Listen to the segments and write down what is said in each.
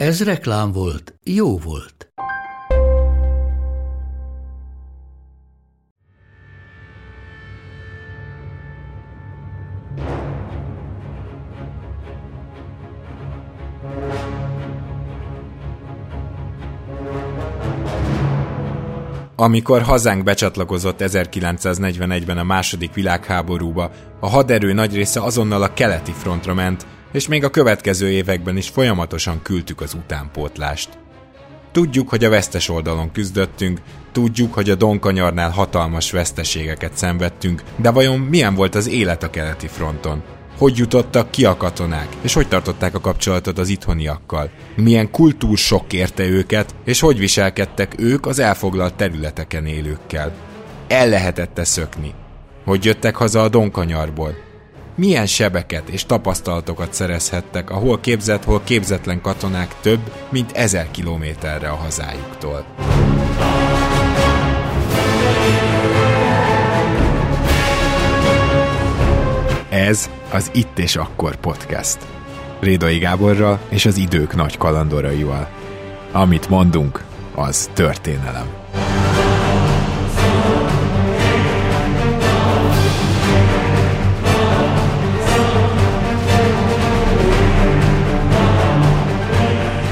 Ez reklám volt, jó volt. Amikor hazánk becsatlakozott 1941-ben a második világháborúba, a haderő nagy része azonnal a keleti frontra ment, és még a következő években is folyamatosan küldtük az utánpótlást. Tudjuk, hogy a vesztes oldalon küzdöttünk, tudjuk, hogy a Donkanyarnál hatalmas veszteségeket szenvedtünk, de vajon milyen volt az élet a keleti fronton? hogy jutottak ki a katonák, és hogy tartották a kapcsolatot az itthoniakkal, milyen kultúrsok érte őket, és hogy viselkedtek ők az elfoglalt területeken élőkkel. El lehetette szökni. Hogy jöttek haza a Donkanyarból. Milyen sebeket és tapasztalatokat szerezhettek a hol képzett, hol képzetlen katonák több, mint ezer kilométerre a hazájuktól. Ez az Itt és Akkor podcast. Rédai Gáborral és az idők nagy kalandoraival. Amit mondunk, az történelem.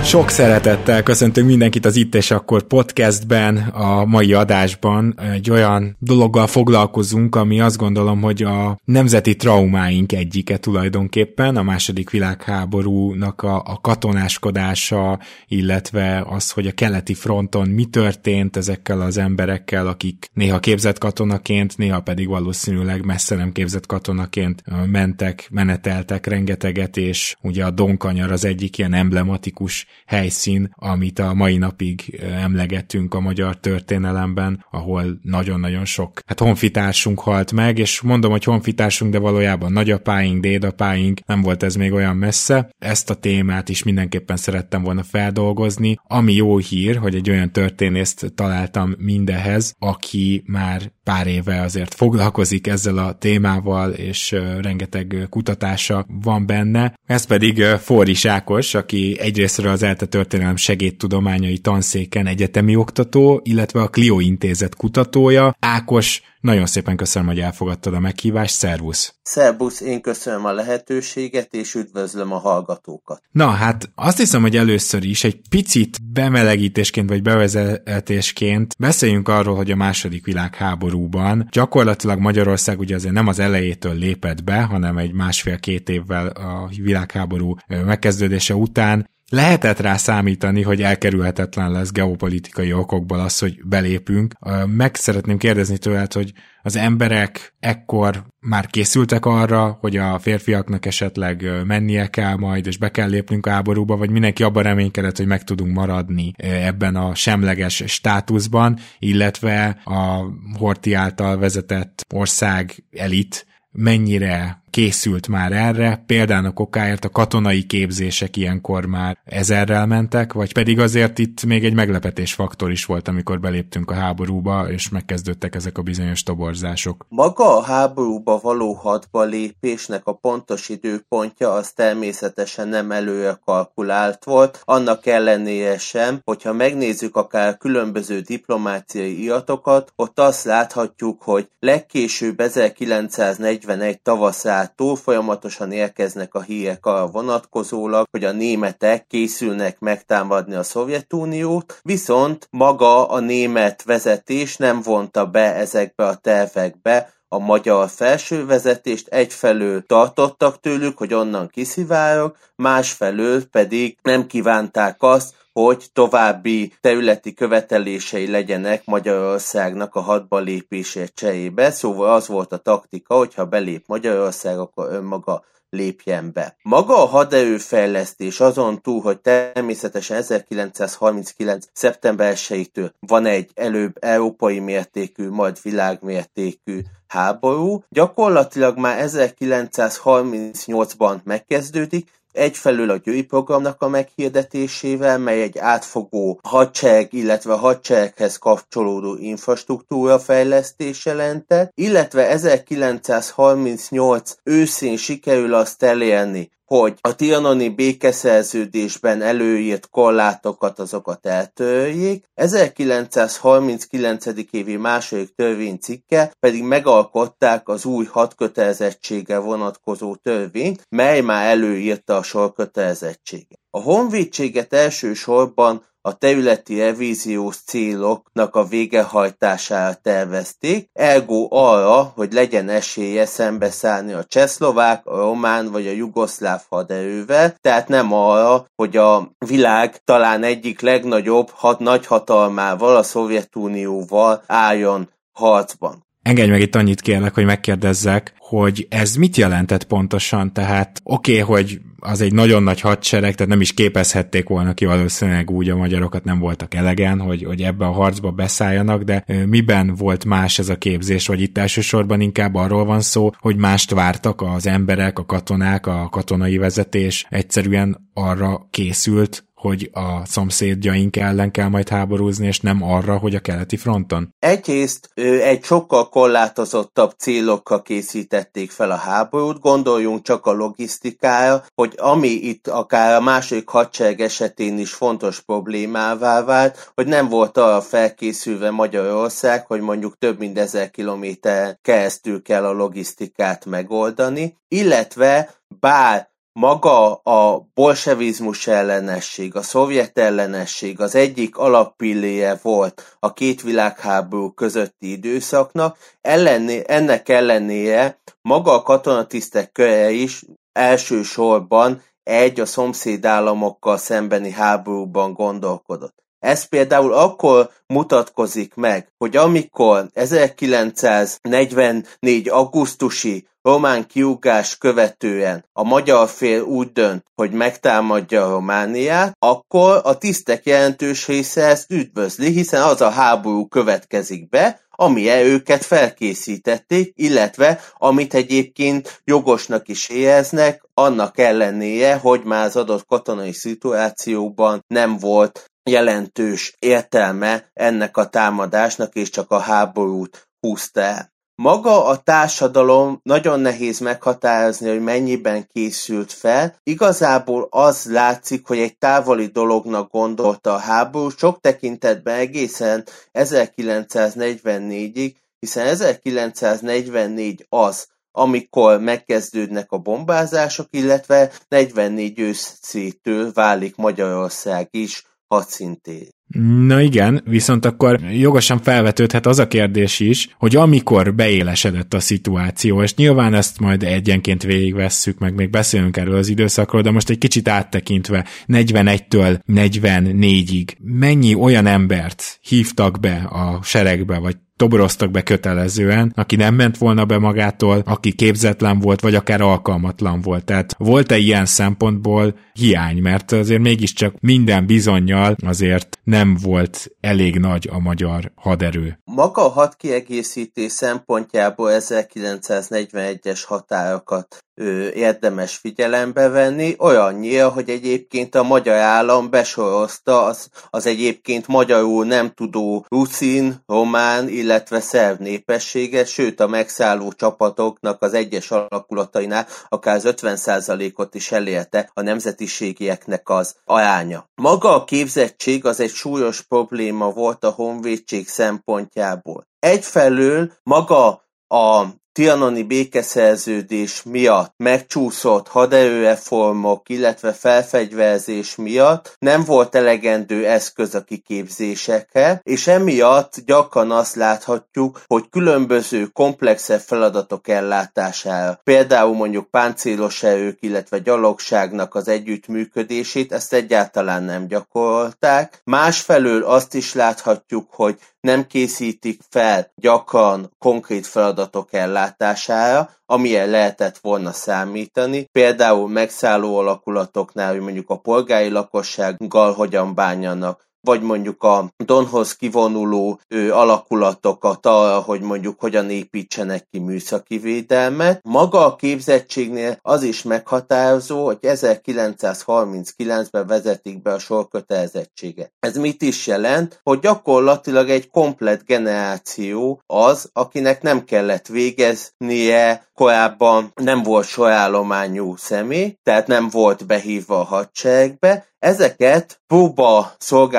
Sok szeretettel köszöntünk mindenkit az Itt és Akkor podcastben, a mai adásban. Egy olyan dologgal foglalkozunk, ami azt gondolom, hogy a nemzeti traumáink egyike tulajdonképpen, a második világháborúnak a, a katonáskodása, illetve az, hogy a keleti fronton mi történt ezekkel az emberekkel, akik néha képzett katonaként, néha pedig valószínűleg messze nem képzett katonaként mentek, meneteltek rengeteget, és ugye a Donkanyar az egyik ilyen emblematikus helyszín, amit a mai napig emlegetünk a magyar történelemben, ahol nagyon-nagyon sok hát honfitársunk halt meg, és mondom, hogy honfitársunk, de valójában nagyapáink, dédapáink, nem volt ez még olyan messze. Ezt a témát is mindenképpen szerettem volna feldolgozni, ami jó hír, hogy egy olyan történészt találtam mindehez, aki már pár éve azért foglalkozik ezzel a témával, és rengeteg kutatása van benne. Ez pedig Forri Sákos, aki egyrésztről az történelem segédtudományai tanszéken egyetemi oktató, illetve a Clio intézet kutatója. Ákos, nagyon szépen köszönöm, hogy elfogadtad a meghívást, szervusz! Szervusz, én köszönöm a lehetőséget, és üdvözlöm a hallgatókat. Na, hát azt hiszem, hogy először is egy picit bemelegítésként vagy bevezetésként beszéljünk arról, hogy a második világháborúban gyakorlatilag Magyarország ugye azért nem az elejétől lépett be, hanem egy másfél-két évvel a világháború megkezdődése után lehetett rá számítani, hogy elkerülhetetlen lesz geopolitikai okokból az, hogy belépünk. Meg szeretném kérdezni tőled, hogy az emberek ekkor már készültek arra, hogy a férfiaknak esetleg mennie kell majd, és be kell lépnünk háborúba, vagy mindenki abban reménykedett, hogy meg tudunk maradni ebben a semleges státuszban, illetve a Horti által vezetett ország elit mennyire készült már erre, példának okáért a katonai képzések ilyenkor már ezerrel mentek, vagy pedig azért itt még egy meglepetés faktor is volt, amikor beléptünk a háborúba, és megkezdődtek ezek a bizonyos toborzások. Maga a háborúba való hadba lépésnek a pontos időpontja az természetesen nem előre kalkulált volt, annak ellenére sem, hogyha megnézzük akár különböző diplomáciai iratokat, ott azt láthatjuk, hogy legkésőbb 1941 tavaszán túl folyamatosan érkeznek a hírek arra vonatkozólag, hogy a németek készülnek megtámadni a Szovjetuniót, viszont maga a német vezetés nem vonta be ezekbe a tervekbe a magyar felső vezetést egyfelől tartottak tőlük, hogy onnan kiszivárog, másfelől pedig nem kívánták azt, hogy további területi követelései legyenek Magyarországnak a hadba lépése cserébe. Szóval az volt a taktika, hogyha belép Magyarország, akkor önmaga lépjen be. Maga a haderőfejlesztés azon túl, hogy természetesen 1939. szeptember 1 van egy előbb európai mértékű, majd világmértékű háború, gyakorlatilag már 1938-ban megkezdődik, egyfelől a Győri programnak a meghirdetésével, mely egy átfogó hadsereg, illetve hadsereghez kapcsolódó infrastruktúra fejlesztés jelentett, illetve 1938 őszén sikerül azt elérni, hogy a trianoni békeszerződésben előírt korlátokat azokat eltörjék, 1939. évi második törvénycikke pedig megalkották az új hadkötelezettsége vonatkozó törvényt, mely már előírta a sorkötelezettséget. A honvédséget elsősorban a területi revíziós céloknak a végrehajtására tervezték, ergo arra, hogy legyen esélye szembeszállni a csehszlovák, a román vagy a jugoszláv haderővel, tehát nem arra, hogy a világ talán egyik legnagyobb hat, nagyhatalmával, a Szovjetunióval álljon harcban. Engedj meg itt annyit kérlek, hogy megkérdezzek, hogy ez mit jelentett pontosan, tehát oké, okay, hogy az egy nagyon nagy hadsereg, tehát nem is képezhették volna ki valószínűleg úgy a magyarokat nem voltak elegen, hogy, hogy ebbe a harcba beszálljanak, de miben volt más ez a képzés, vagy itt elsősorban inkább arról van szó, hogy mást vártak az emberek, a katonák, a katonai vezetés egyszerűen arra készült, hogy a szomszédjaink ellen kell majd háborúzni, és nem arra, hogy a keleti fronton? Egyrészt egy sokkal korlátozottabb célokkal készítették fel a háborút, gondoljunk csak a logisztikára, hogy ami itt akár a második hadsereg esetén is fontos problémává vált, hogy nem volt arra felkészülve Magyarország, hogy mondjuk több mint ezer kilométer keresztül kell a logisztikát megoldani, illetve bár maga a bolsevizmus ellenesség, a szovjet ellenesség az egyik alappilléje volt a két világháború közötti időszaknak, ellenné, ennek ellenére maga a katonatisztek köre is elsősorban egy a szomszédállamokkal szembeni háborúban gondolkodott. Ez például akkor mutatkozik meg, hogy amikor 1944. augusztusi román kiugás követően a magyar fél úgy dönt, hogy megtámadja Romániát, akkor a tisztek jelentős része ezt üdvözli, hiszen az a háború következik be, amire őket felkészítették, illetve amit egyébként jogosnak is éreznek, annak ellenére, hogy már az adott katonai szituációban nem volt jelentős értelme ennek a támadásnak, és csak a háborút húzta el. Maga a társadalom nagyon nehéz meghatározni, hogy mennyiben készült fel. Igazából az látszik, hogy egy távoli dolognak gondolta a háború, sok tekintetben egészen 1944-ig, hiszen 1944 az, amikor megkezdődnek a bombázások, illetve 44 őszétől válik Magyarország is hadszinté. Na igen, viszont akkor jogosan felvetődhet az a kérdés is, hogy amikor beélesedett a szituáció, és nyilván ezt majd egyenként végigvesszük, meg még beszélünk erről az időszakról, de most egy kicsit áttekintve 41-től 44-ig mennyi olyan embert hívtak be a seregbe, vagy toboroztak be kötelezően, aki nem ment volna be magától, aki képzetlen volt, vagy akár alkalmatlan volt. Tehát volt-e ilyen szempontból hiány, mert azért mégiscsak minden bizonyal azért nem volt elég nagy a magyar haderő. Maga a hadkiegészítés szempontjából 1941-es határokat ö, érdemes figyelembe venni, olyannyira, hogy egyébként a magyar állam besorozta az, az egyébként magyarul nem tudó ruszin, román, illetve szerv népességet, sőt a megszálló csapatoknak az egyes alakulatainál akár az 50%-ot is elérte a nemzetiségieknek az aránya. Maga a képzettség az egy súlyos probléma volt a honvédség szempontjából. Egyfelől maga a trianoni békeszerződés miatt megcsúszott haderőreformok, illetve felfegyverzés miatt nem volt elegendő eszköz a kiképzésekre, és emiatt gyakran azt láthatjuk, hogy különböző komplexebb feladatok ellátására, például mondjuk páncélos erők, illetve gyalogságnak az együttműködését, ezt egyáltalán nem gyakorolták. Másfelől azt is láthatjuk, hogy nem készítik fel gyakran konkrét feladatok ellátására, amilyen lehetett volna számítani, például megszálló alakulatoknál, hogy mondjuk a polgári lakossággal hogyan bánjanak, vagy mondjuk a Donhoz kivonuló ő, alakulatokat arra, hogy mondjuk hogyan építsenek ki műszaki védelmet. Maga a képzettségnél az is meghatározó, hogy 1939-ben vezetik be a sorkötelezettséget. Ez mit is jelent? Hogy gyakorlatilag egy komplet generáció az, akinek nem kellett végeznie korábban nem volt sorállományú személy, tehát nem volt behívva a hadseregbe, Ezeket próba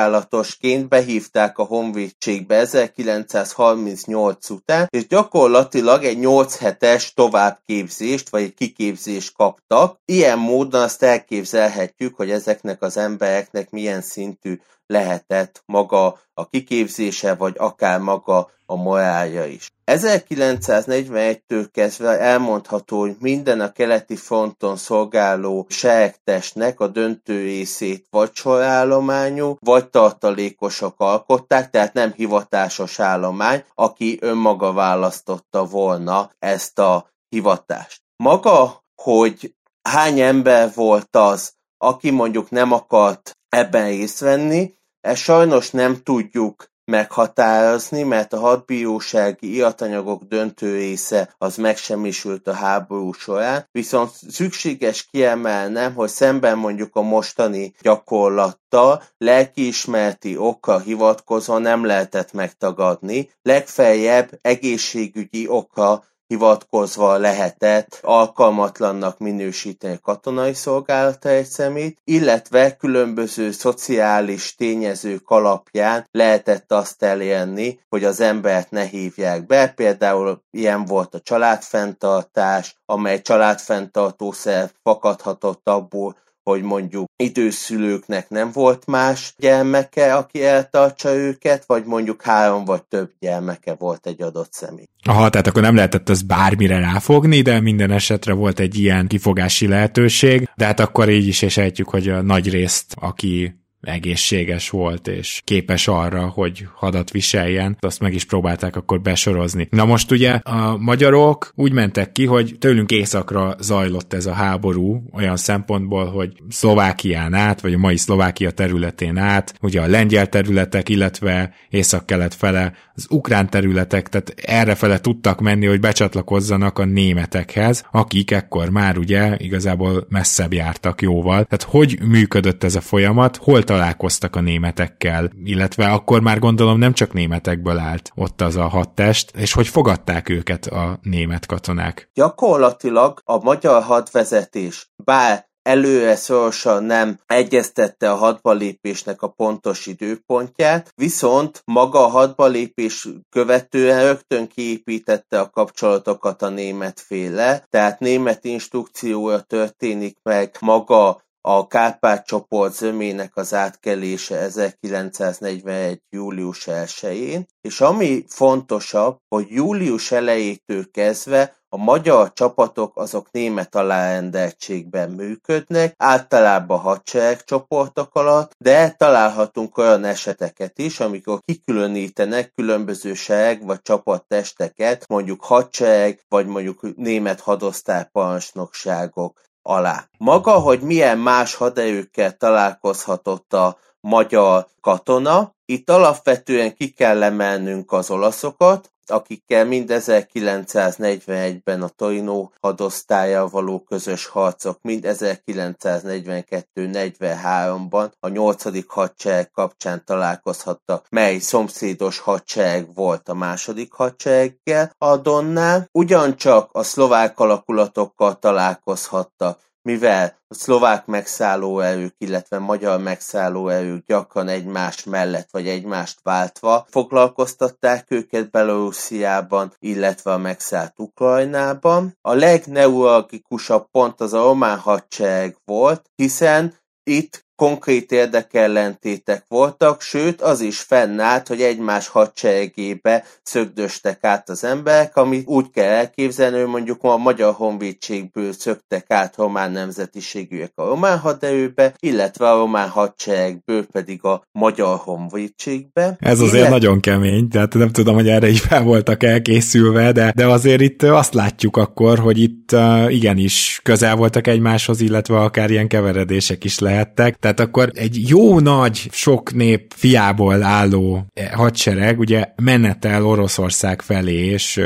szolgálatosként behívták a honvédségbe 1938 után, és gyakorlatilag egy 8 hetes továbbképzést, vagy egy kiképzést kaptak. Ilyen módon azt elképzelhetjük, hogy ezeknek az embereknek milyen szintű lehetett maga a kiképzése, vagy akár maga a morálja is. 1941-től kezdve elmondható, hogy minden a keleti fronton szolgáló seregtestnek a döntő részét vagy sorállományú, vagy tartalékosok alkották, tehát nem hivatásos állomány, aki önmaga választotta volna ezt a hivatást. Maga, hogy hány ember volt az, aki mondjuk nem akart ebben részt venni, ezt sajnos nem tudjuk meghatározni, mert a hadbírósági iratanyagok döntő része az megsemmisült a háború során, viszont szükséges kiemelnem, hogy szemben mondjuk a mostani gyakorlattal lelkiismereti oka hivatkozva nem lehetett megtagadni, legfeljebb egészségügyi oka hivatkozva lehetett alkalmatlannak minősíteni katonai szolgálata egy szemét, illetve különböző szociális tényezők alapján lehetett azt elérni, hogy az embert ne hívják be. Például ilyen volt a családfenntartás, amely családfenntartószer fakadhatott abból, hogy mondjuk időszülőknek nem volt más gyermeke, aki eltartsa őket, vagy mondjuk három vagy több gyermeke volt egy adott személy. Aha, tehát akkor nem lehetett az bármire ráfogni, de minden esetre volt egy ilyen kifogási lehetőség, de hát akkor így is sejtjük, hogy a nagy részt, aki egészséges volt, és képes arra, hogy hadat viseljen, azt meg is próbálták akkor besorozni. Na most ugye a magyarok úgy mentek ki, hogy tőlünk északra zajlott ez a háború, olyan szempontból, hogy Szlovákián át, vagy a mai Szlovákia területén át, ugye a lengyel területek, illetve észak-kelet fele az ukrán területek, tehát erre fele tudtak menni, hogy becsatlakozzanak a németekhez, akik ekkor már ugye igazából messzebb jártak jóval. Tehát hogy működött ez a folyamat, hol találkoztak a németekkel, illetve akkor már gondolom nem csak németekből állt ott az a hadtest, és hogy fogadták őket a német katonák? Gyakorlatilag a magyar hadvezetés, bár előre szorosan nem egyeztette a hadbalépésnek a pontos időpontját, viszont maga a hadbalépés követően rögtön kiépítette a kapcsolatokat a német féle, tehát német instrukcióra történik meg maga a Kárpát-csoport zömének az átkelése 1941. július 1-én, és ami fontosabb, hogy július elejétől kezdve a magyar csapatok azok német alárendeltségben működnek, általában hadseregcsoportok alatt, de találhatunk olyan eseteket is, amikor kikülönítenek különböző sereg vagy csapattesteket, mondjuk hadsereg, vagy mondjuk német hadosztályparancsnokságok alá. Maga, hogy milyen más haderőkkel találkozhatott a magyar katona, itt alapvetően ki kell emelnünk az olaszokat, akikkel mind 1941-ben a Torino hadosztálya való közös harcok, mind 1942-43-ban a 8. hadsereg kapcsán találkozhattak, mely szomszédos hadsereg volt a második hadsereggel a Donnál, ugyancsak a szlovák alakulatokkal találkozhattak, mivel a szlovák megszállóerők, illetve magyar megszállóerők gyakran egymás mellett vagy egymást váltva foglalkoztatták őket Belorussziában, illetve a megszállt Ukrajnában. A legneuralgikusabb pont az a román hadsereg volt, hiszen itt konkrét érdekellentétek voltak, sőt az is fennállt, hogy egymás hadseregébe szögdöstek át az emberek, amit úgy kell elképzelni, hogy mondjuk a magyar honvédségből szöktek át román nemzetiségűek a román haderőbe, illetve a román hadseregből pedig a magyar honvédségbe. Ez azért illetve... nagyon kemény, tehát nem tudom, hogy erre is fel voltak elkészülve, de, de azért itt azt látjuk akkor, hogy itt igenis közel voltak egymáshoz, illetve akár ilyen keveredések is lehettek. Tehát akkor egy jó nagy, sok nép fiából álló eh, hadsereg ugye menetel Oroszország felé, és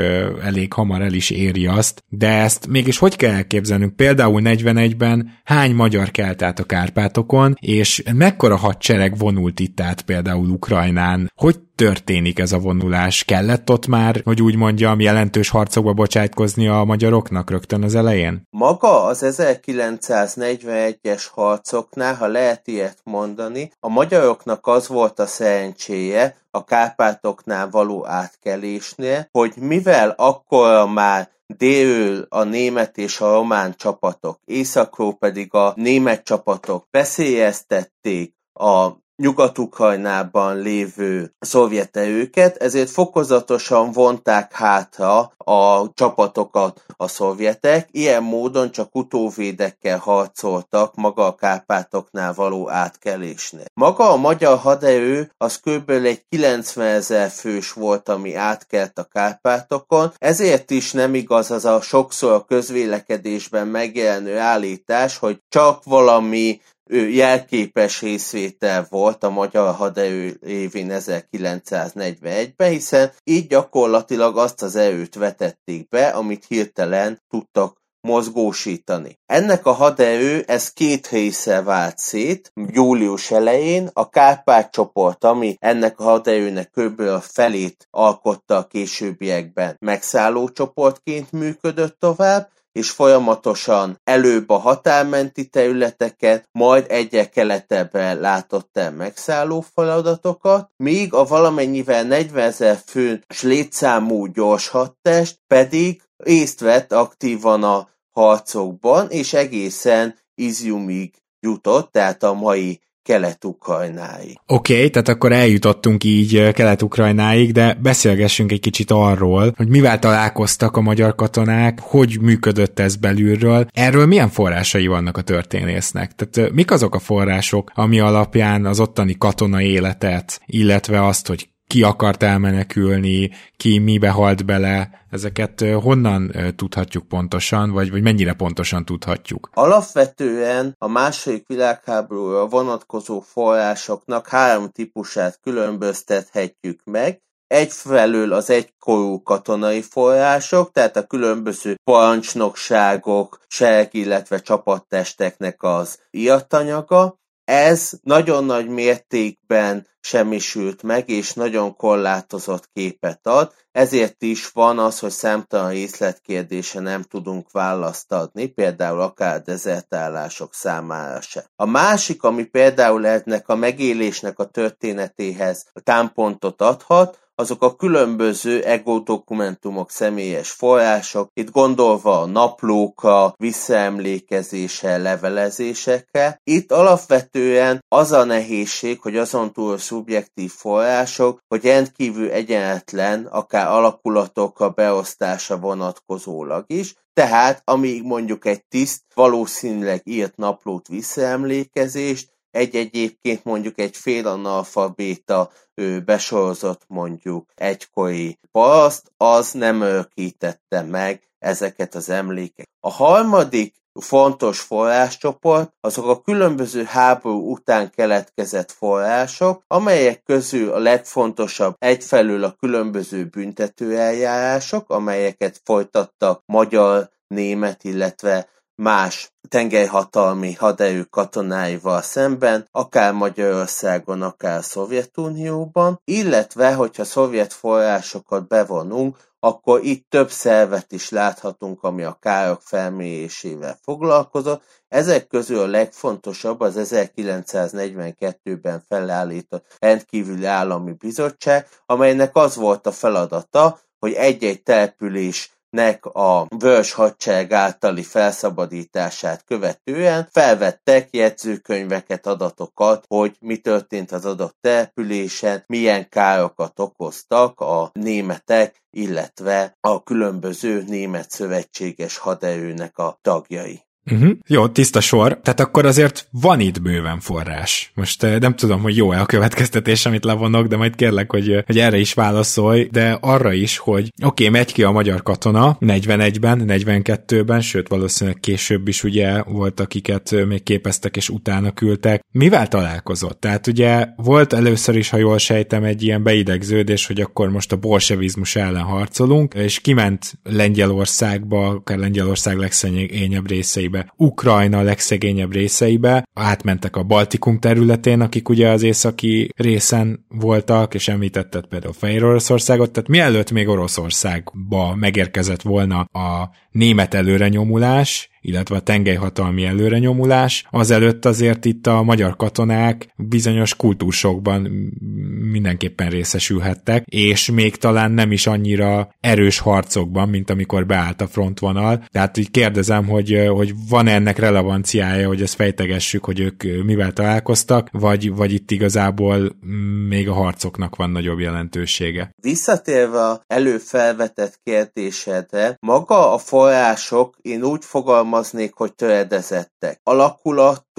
elég hamar el is éri azt, de ezt mégis hogy kell elképzelnünk? Például 41-ben hány magyar kelt át a Kárpátokon, és mekkora hadsereg vonult itt át például Ukrajnán? Hogy történik ez a vonulás? Kellett ott már, hogy úgy mondjam, jelentős harcokba bocsájtkozni a magyaroknak rögtön az elején? Maga az 1941-es harcoknál, ha lehet ilyet mondani, a magyaroknak az volt a szerencséje, a Kárpátoknál való átkelésnél, hogy mivel akkor már délről a német és a román csapatok, északról pedig a német csapatok veszélyeztették a Nyugat-Ukrajnában lévő szovjet erőket, ezért fokozatosan vonták hátra a csapatokat a szovjetek, ilyen módon csak utóvédekkel harcoltak maga a Kárpátoknál való átkelésnél. Maga a magyar haderő az kb. egy 90 ezer fős volt, ami átkelt a Kárpátokon, ezért is nem igaz az a sokszor a közvélekedésben megjelenő állítás, hogy csak valami jelképes részvétel volt a magyar haderő évén 1941-ben, hiszen így gyakorlatilag azt az erőt vetették be, amit hirtelen tudtak mozgósítani. Ennek a haderő ez két része vált szét, július elején a Kárpát csoport, ami ennek a haderőnek kb. a felét alkotta a későbbiekben megszálló csoportként működött tovább, és folyamatosan előbb a határmenti területeket, majd egyre keletebbre látott el megszálló feladatokat, míg a valamennyivel 40 ezer fős létszámú gyors hadtest pedig részt vett aktívan a harcokban, és egészen Iziumig jutott, tehát a mai Kelet-Ukrajnáig. Oké, okay, tehát akkor eljutottunk így Kelet-Ukrajnáig, de beszélgessünk egy kicsit arról, hogy mivel találkoztak a magyar katonák, hogy működött ez belülről, erről milyen forrásai vannak a történésznek. Tehát mik azok a források, ami alapján az ottani katona életet, illetve azt, hogy ki akart elmenekülni, ki mibe halt bele, ezeket honnan tudhatjuk pontosan, vagy, vagy mennyire pontosan tudhatjuk? Alapvetően a második világháborúra vonatkozó forrásoknak három típusát különböztethetjük meg. Egyfelől az egykorú katonai források, tehát a különböző parancsnokságok, sereg, illetve csapattesteknek az iatanyaga, ez nagyon nagy mértékben semmisült meg, és nagyon korlátozott képet ad, ezért is van az, hogy számtalan részletkérdése nem tudunk választ adni, például akár dezertálások számára se. A másik, ami például ennek a megélésnek a történetéhez támpontot adhat, azok a különböző ego dokumentumok, személyes források, itt gondolva a naplókra, visszaemlékezéssel, levelezésekre. Itt alapvetően az a nehézség, hogy azon túl szubjektív források, hogy rendkívül egyenetlen, akár a beosztása vonatkozólag is, tehát amíg mondjuk egy tiszt valószínűleg írt naplót visszaemlékezést, egy egyébként mondjuk egy félanalfabéta ő besorozott mondjuk egykori paraszt, az nem örökítette meg ezeket az emlékeket. A harmadik fontos forráscsoport azok a különböző háború után keletkezett források, amelyek közül a legfontosabb egyfelől a különböző büntetőeljárások, amelyeket folytattak magyar, német, illetve más tengerhatalmi haderő katonáival szemben, akár Magyarországon, akár Szovjetunióban, illetve, hogyha szovjet forrásokat bevonunk, akkor itt több szervet is láthatunk, ami a károk felmérésével foglalkozott. Ezek közül a legfontosabb az 1942-ben felállított rendkívüli állami bizottság, amelynek az volt a feladata, hogy egy-egy település nek a Vörs hadsereg általi felszabadítását követően felvettek jegyzőkönyveket, adatokat, hogy mi történt az adott településen, milyen károkat okoztak a németek, illetve a különböző német szövetséges haderőnek a tagjai. Uh-huh. Jó, tiszta sor. Tehát akkor azért van itt bőven forrás. Most uh, nem tudom, hogy jó-e a következtetés, amit levonok, de majd kérlek, hogy, uh, hogy erre is válaszolj, de arra is, hogy oké, okay, megy ki a magyar katona 41-ben, 42-ben, sőt valószínűleg később is ugye volt, akiket uh, még képeztek és utána küldtek. Mivel találkozott? Tehát ugye volt először is, ha jól sejtem, egy ilyen beidegződés, hogy akkor most a bolsevizmus ellen harcolunk, és kiment Lengyelországba, akár Lengyelország legszegényebb részeibe részeibe, Ukrajna legszegényebb részeibe, átmentek a Baltikum területén, akik ugye az északi részen voltak, és említetted például Fehér Oroszországot, tehát mielőtt még Oroszországba megérkezett volna a német előrenyomulás, illetve a tengelyhatalmi előrenyomulás, azelőtt azért itt a magyar katonák bizonyos kultúrsokban mindenképpen részesülhettek, és még talán nem is annyira erős harcokban, mint amikor beállt a frontvonal. Tehát így kérdezem, hogy, hogy van ennek relevanciája, hogy ezt fejtegessük, hogy ők mivel találkoztak, vagy, vagy itt igazából még a harcoknak van nagyobb jelentősége. Visszatérve előfelvetett kérdésedre, maga a források, én úgy fogalmazom, fogalmaznék, hogy töredezettek. Alakulattól,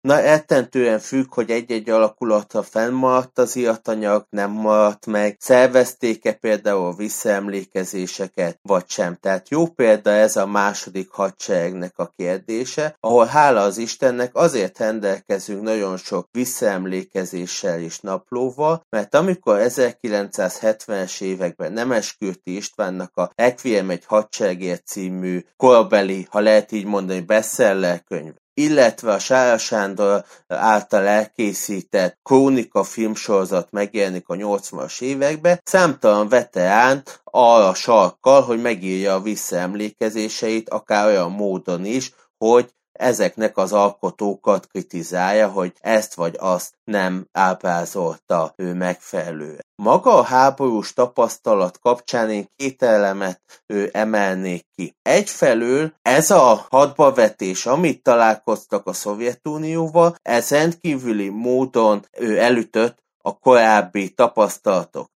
na eltentően függ, hogy egy-egy alakulatra fennmaradt az iratanyag, nem maradt meg, szervezték-e például visszaemlékezéseket, vagy sem. Tehát jó példa ez a második hadseregnek a kérdése, ahol hála az Istennek azért rendelkezünk nagyon sok visszaemlékezéssel és naplóval, mert amikor 1970-es években Nemeskürti Istvánnak a Equiem egy hadseregért című korabeli, ha lehet így mondani, bestseller könyv, illetve a Sára Sándor által elkészített Krónika filmsorozat megjelenik a 80-as években, számtalan veterán arra sarkkal, hogy megírja a visszaemlékezéseit, akár olyan módon is, hogy ezeknek az alkotókat kritizálja, hogy ezt vagy azt nem ábrázolta ő megfelelően. Maga a háborús tapasztalat kapcsán én két elemet ő emelnék ki. Egyfelől ez a hadbavetés, amit találkoztak a Szovjetunióval, ez rendkívüli módon ő elütött a korábbi tapasztalatoktól.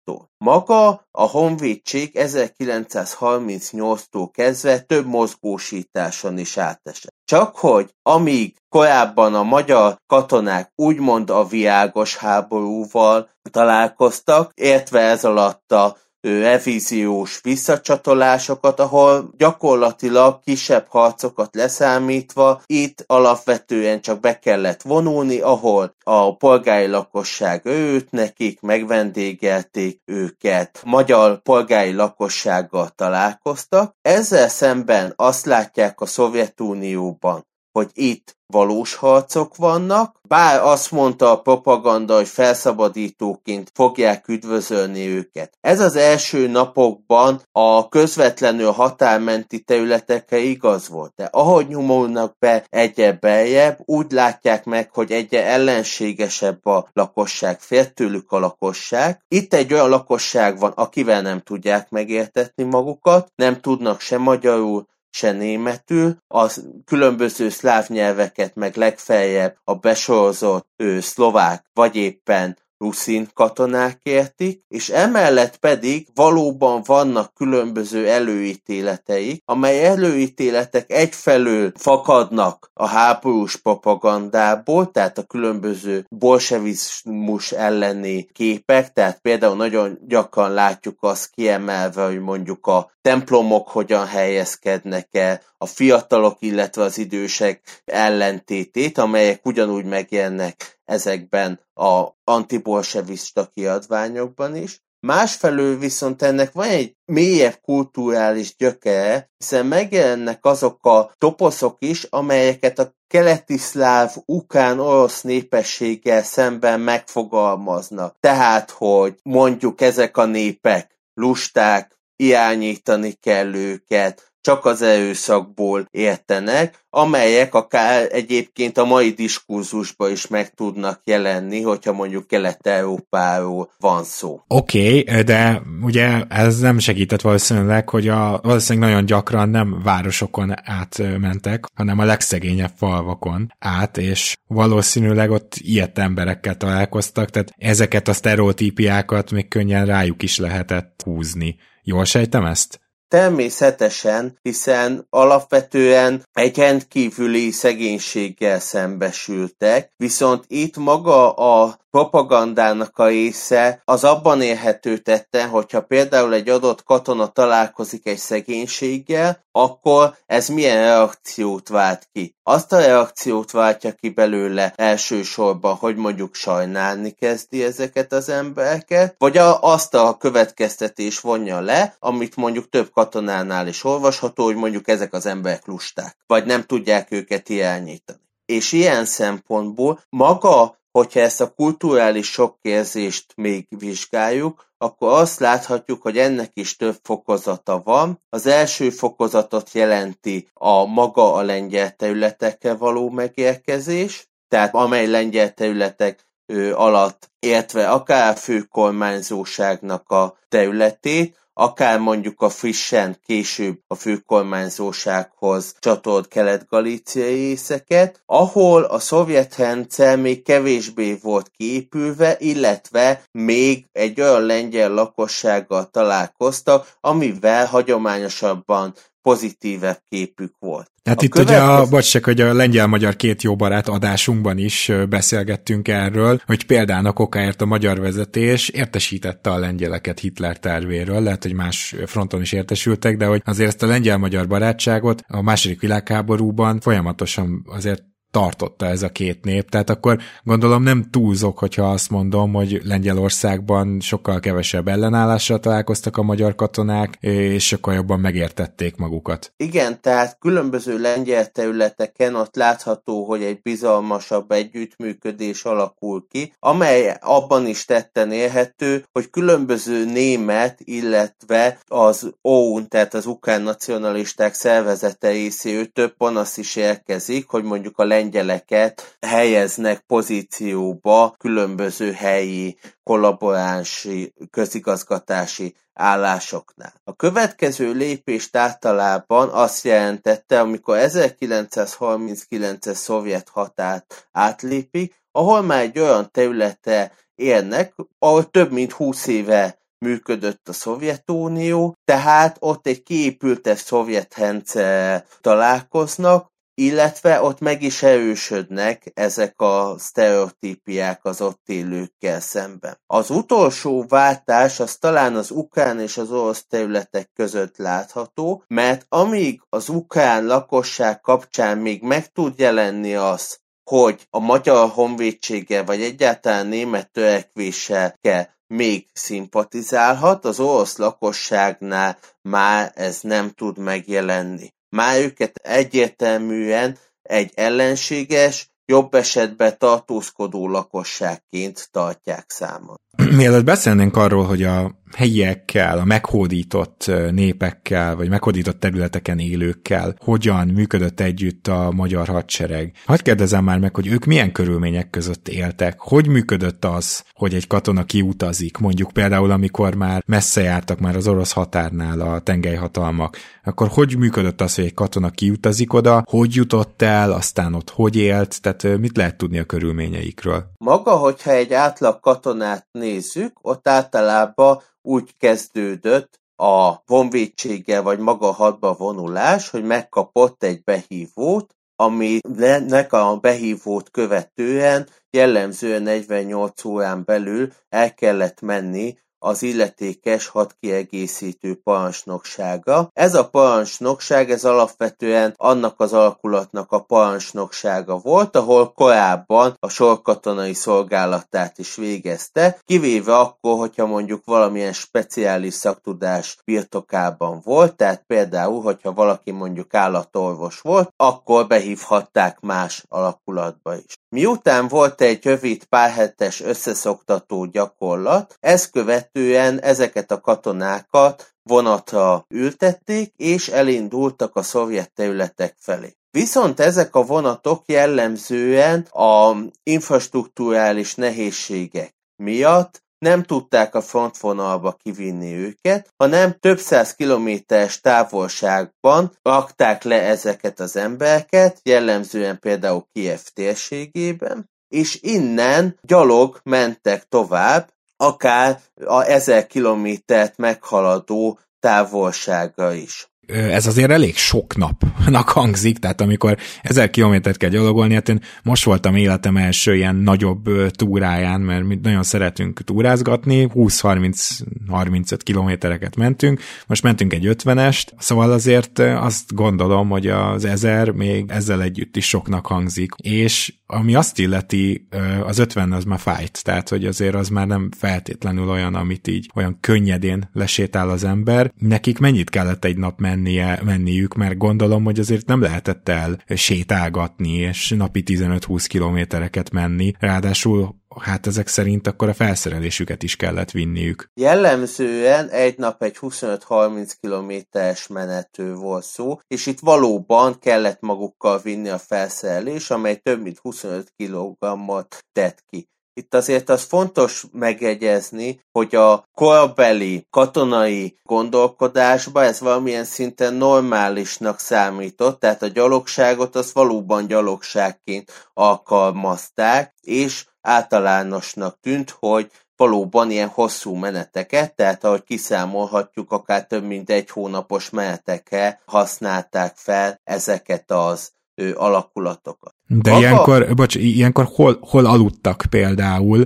Maga a honvédség 1938-tól kezdve több mozgósításon is átesett. Csak hogy amíg korábban a magyar katonák úgymond a viágos háborúval találkoztak, értve ez alatt a revíziós visszacsatolásokat, ahol gyakorlatilag kisebb harcokat leszámítva itt alapvetően csak be kellett vonulni, ahol a polgári lakosság őt nekik, megvendégelték őket, magyar polgári lakossággal találkoztak. Ezzel szemben azt látják a Szovjetunióban, hogy itt valós harcok vannak, bár azt mondta a propaganda, hogy felszabadítóként fogják üdvözölni őket. Ez az első napokban a közvetlenül határmenti területekre igaz volt, de ahogy nyomulnak be egyre beljebb, úgy látják meg, hogy egyre ellenségesebb a lakosság, fél tőlük a lakosság. Itt egy olyan lakosság van, akivel nem tudják megértetni magukat, nem tudnak se magyarul, se németül, a különböző szláv nyelveket meg legfeljebb a besorozott ő, szlovák, vagy éppen ruszin katonák értik, és emellett pedig valóban vannak különböző előítéleteik, amely előítéletek egyfelől fakadnak a háborús propagandából, tehát a különböző bolsevizmus elleni képek, tehát például nagyon gyakran látjuk azt kiemelve, hogy mondjuk a templomok hogyan helyezkednek el, a fiatalok, illetve az idősek ellentétét, amelyek ugyanúgy megjelennek ezekben a antibolsevista kiadványokban is. Másfelől viszont ennek van egy mélyebb kulturális gyökere, hiszen megjelennek azok a toposzok is, amelyeket a keleti szláv, ukán, orosz népességgel szemben megfogalmaznak. Tehát, hogy mondjuk ezek a népek lusták, irányítani kell őket, csak az erőszakból értenek, amelyek akár egyébként a mai diskurzusban is meg tudnak jelenni, hogyha mondjuk Kelet-Európáról van szó. Oké, okay, de ugye ez nem segített valószínűleg, hogy a, valószínűleg nagyon gyakran nem városokon átmentek, hanem a legszegényebb falvakon át, és valószínűleg ott ilyet emberekkel találkoztak, tehát ezeket a sztereotípiákat még könnyen rájuk is lehetett húzni. Jól sejtem ezt? Természetesen, hiszen alapvetően egy rendkívüli szegénységgel szembesültek, viszont itt maga a propagandának a része az abban érhető tetten, hogyha például egy adott katona találkozik egy szegénységgel, akkor ez milyen reakciót vált ki. Azt a reakciót váltja ki belőle elsősorban, hogy mondjuk sajnálni kezdi ezeket az embereket, vagy a, azt a következtetés vonja le, amit mondjuk több katonánál is olvasható, hogy mondjuk ezek az emberek lusták, vagy nem tudják őket irányítani. És ilyen szempontból maga Hogyha ezt a kulturális sokkérzést még vizsgáljuk, akkor azt láthatjuk, hogy ennek is több fokozata van. Az első fokozatot jelenti a maga a lengyel területekkel való megérkezés, tehát amely lengyel területek alatt értve akár a főkormányzóságnak a területét, akár mondjuk a frissen később a főkormányzósághoz csatolt kelet-galíciai észeket, ahol a szovjet rendszer még kevésbé volt kiépülve, illetve még egy olyan lengyel lakossággal találkoztak, amivel hagyományosabban pozitívebb képük volt. Hát a itt következő... ugye, a, bocs, csak, hogy a lengyel-magyar két jó barát adásunkban is beszélgettünk erről, hogy például a kokáért a magyar vezetés értesítette a lengyeleket Hitler tervéről, lehet, hogy más fronton is értesültek, de hogy azért ezt a lengyel-magyar barátságot a második világháborúban folyamatosan azért tartotta ez a két nép, tehát akkor gondolom nem túlzok, hogyha azt mondom, hogy Lengyelországban sokkal kevesebb ellenállással találkoztak a magyar katonák, és sokkal jobban megértették magukat. Igen, tehát különböző lengyel területeken ott látható, hogy egy bizalmasabb együttműködés alakul ki, amely abban is tetten érhető, hogy különböző német, illetve az OUN, tehát az ukrán nacionalisták szervezete részéről több panasz is érkezik, hogy mondjuk a lengyel lengyeleket helyeznek pozícióba különböző helyi kollaboránsi, közigazgatási állásoknál. A következő lépést általában azt jelentette, amikor 1939-es szovjet határt átlépik, ahol már egy olyan területe élnek, ahol több mint 20 éve működött a Szovjetunió, tehát ott egy kiépültes szovjet rendszer találkoznak, illetve ott meg is erősödnek ezek a sztereotípiák az ott élőkkel szemben. Az utolsó váltás az talán az ukrán és az orosz területek között látható, mert amíg az ukrán lakosság kapcsán még meg tud jelenni az, hogy a magyar honvédséggel vagy egyáltalán német törekvéssel még szimpatizálhat, az orosz lakosságnál már ez nem tud megjelenni. Már őket egyértelműen egy ellenséges, jobb esetben tartózkodó lakosságként tartják számon. Mielőtt beszélnénk arról, hogy a helyiekkel, a meghódított népekkel, vagy meghódított területeken élőkkel hogyan működött együtt a magyar hadsereg. Hadd kérdezem már meg, hogy ők milyen körülmények között éltek? Hogy működött az, hogy egy katona kiutazik? Mondjuk például, amikor már messze jártak már az orosz határnál a tengelyhatalmak, akkor hogy működött az, hogy egy katona kiutazik oda, hogy jutott el, aztán ott hogy élt, tehát mit lehet tudni a körülményeikről? Maga, hogyha egy átlag katonát nézzük, ott általában úgy kezdődött a honvédséggel vagy maga hadba vonulás, hogy megkapott egy behívót, aminek a behívót követően jellemzően 48 órán belül el kellett menni az illetékes hadkiegészítő parancsnoksága. Ez a parancsnokság ez alapvetően annak az alakulatnak a parancsnoksága volt, ahol korábban a sorkatonai szolgálatát is végezte, kivéve akkor, hogyha mondjuk valamilyen speciális szaktudás birtokában volt, tehát például, hogyha valaki mondjuk állatorvos volt, akkor behívhatták más alakulatba is. Miután volt egy rövid párhetes összeszoktató gyakorlat, ez követ követően ezeket a katonákat vonatra ültették, és elindultak a szovjet területek felé. Viszont ezek a vonatok jellemzően a infrastruktúrális nehézségek miatt nem tudták a frontvonalba kivinni őket, hanem több száz kilométeres távolságban rakták le ezeket az embereket, jellemzően például Kiev térségében, és innen gyalog mentek tovább, akár a ezer kilométert meghaladó távolsága is. Ez azért elég sok napnak hangzik, tehát amikor ezer kilométert kell gyalogolni, hát én most voltam életem első ilyen nagyobb túráján, mert mi nagyon szeretünk túrázgatni, 20-30-35 kilométereket mentünk, most mentünk egy 50-est, szóval azért azt gondolom, hogy az ezer még ezzel együtt is soknak hangzik, és ami azt illeti, az 50 az már fájt, tehát hogy azért az már nem feltétlenül olyan, amit így olyan könnyedén lesétál az ember. Nekik mennyit kellett egy nap mennie, menniük, mert gondolom, hogy azért nem lehetett el sétálgatni, és napi 15-20 kilométereket menni, ráadásul hát ezek szerint akkor a felszerelésüket is kellett vinniük. Jellemzően egy nap egy 25-30 kilométeres menető volt szó, és itt valóban kellett magukkal vinni a felszerelés, amely több mint 25 kg-ot tett ki. Itt azért az fontos megjegyezni, hogy a korabeli katonai gondolkodásba ez valamilyen szinten normálisnak számított, tehát a gyalogságot az valóban gyalogságként alkalmazták, és általánosnak tűnt, hogy valóban ilyen hosszú meneteket, tehát ahogy kiszámolhatjuk, akár több mint egy hónapos menetekre használták fel ezeket az ő, alakulatokat. De Maga... ilyenkor, bocs, ilyenkor hol, hol aludtak például,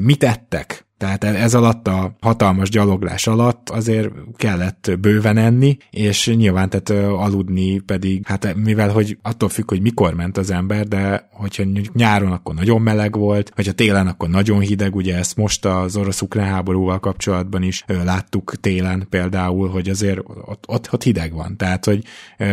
mit ettek? Tehát ez alatt a hatalmas gyaloglás alatt azért kellett bőven enni, és nyilván tehát aludni pedig, hát mivel hogy attól függ, hogy mikor ment az ember, de hogyha nyáron akkor nagyon meleg volt, vagy ha télen akkor nagyon hideg, ugye ezt most az orosz-ukrán háborúval kapcsolatban is láttuk télen például, hogy azért ott, ott, ott hideg van, tehát hogy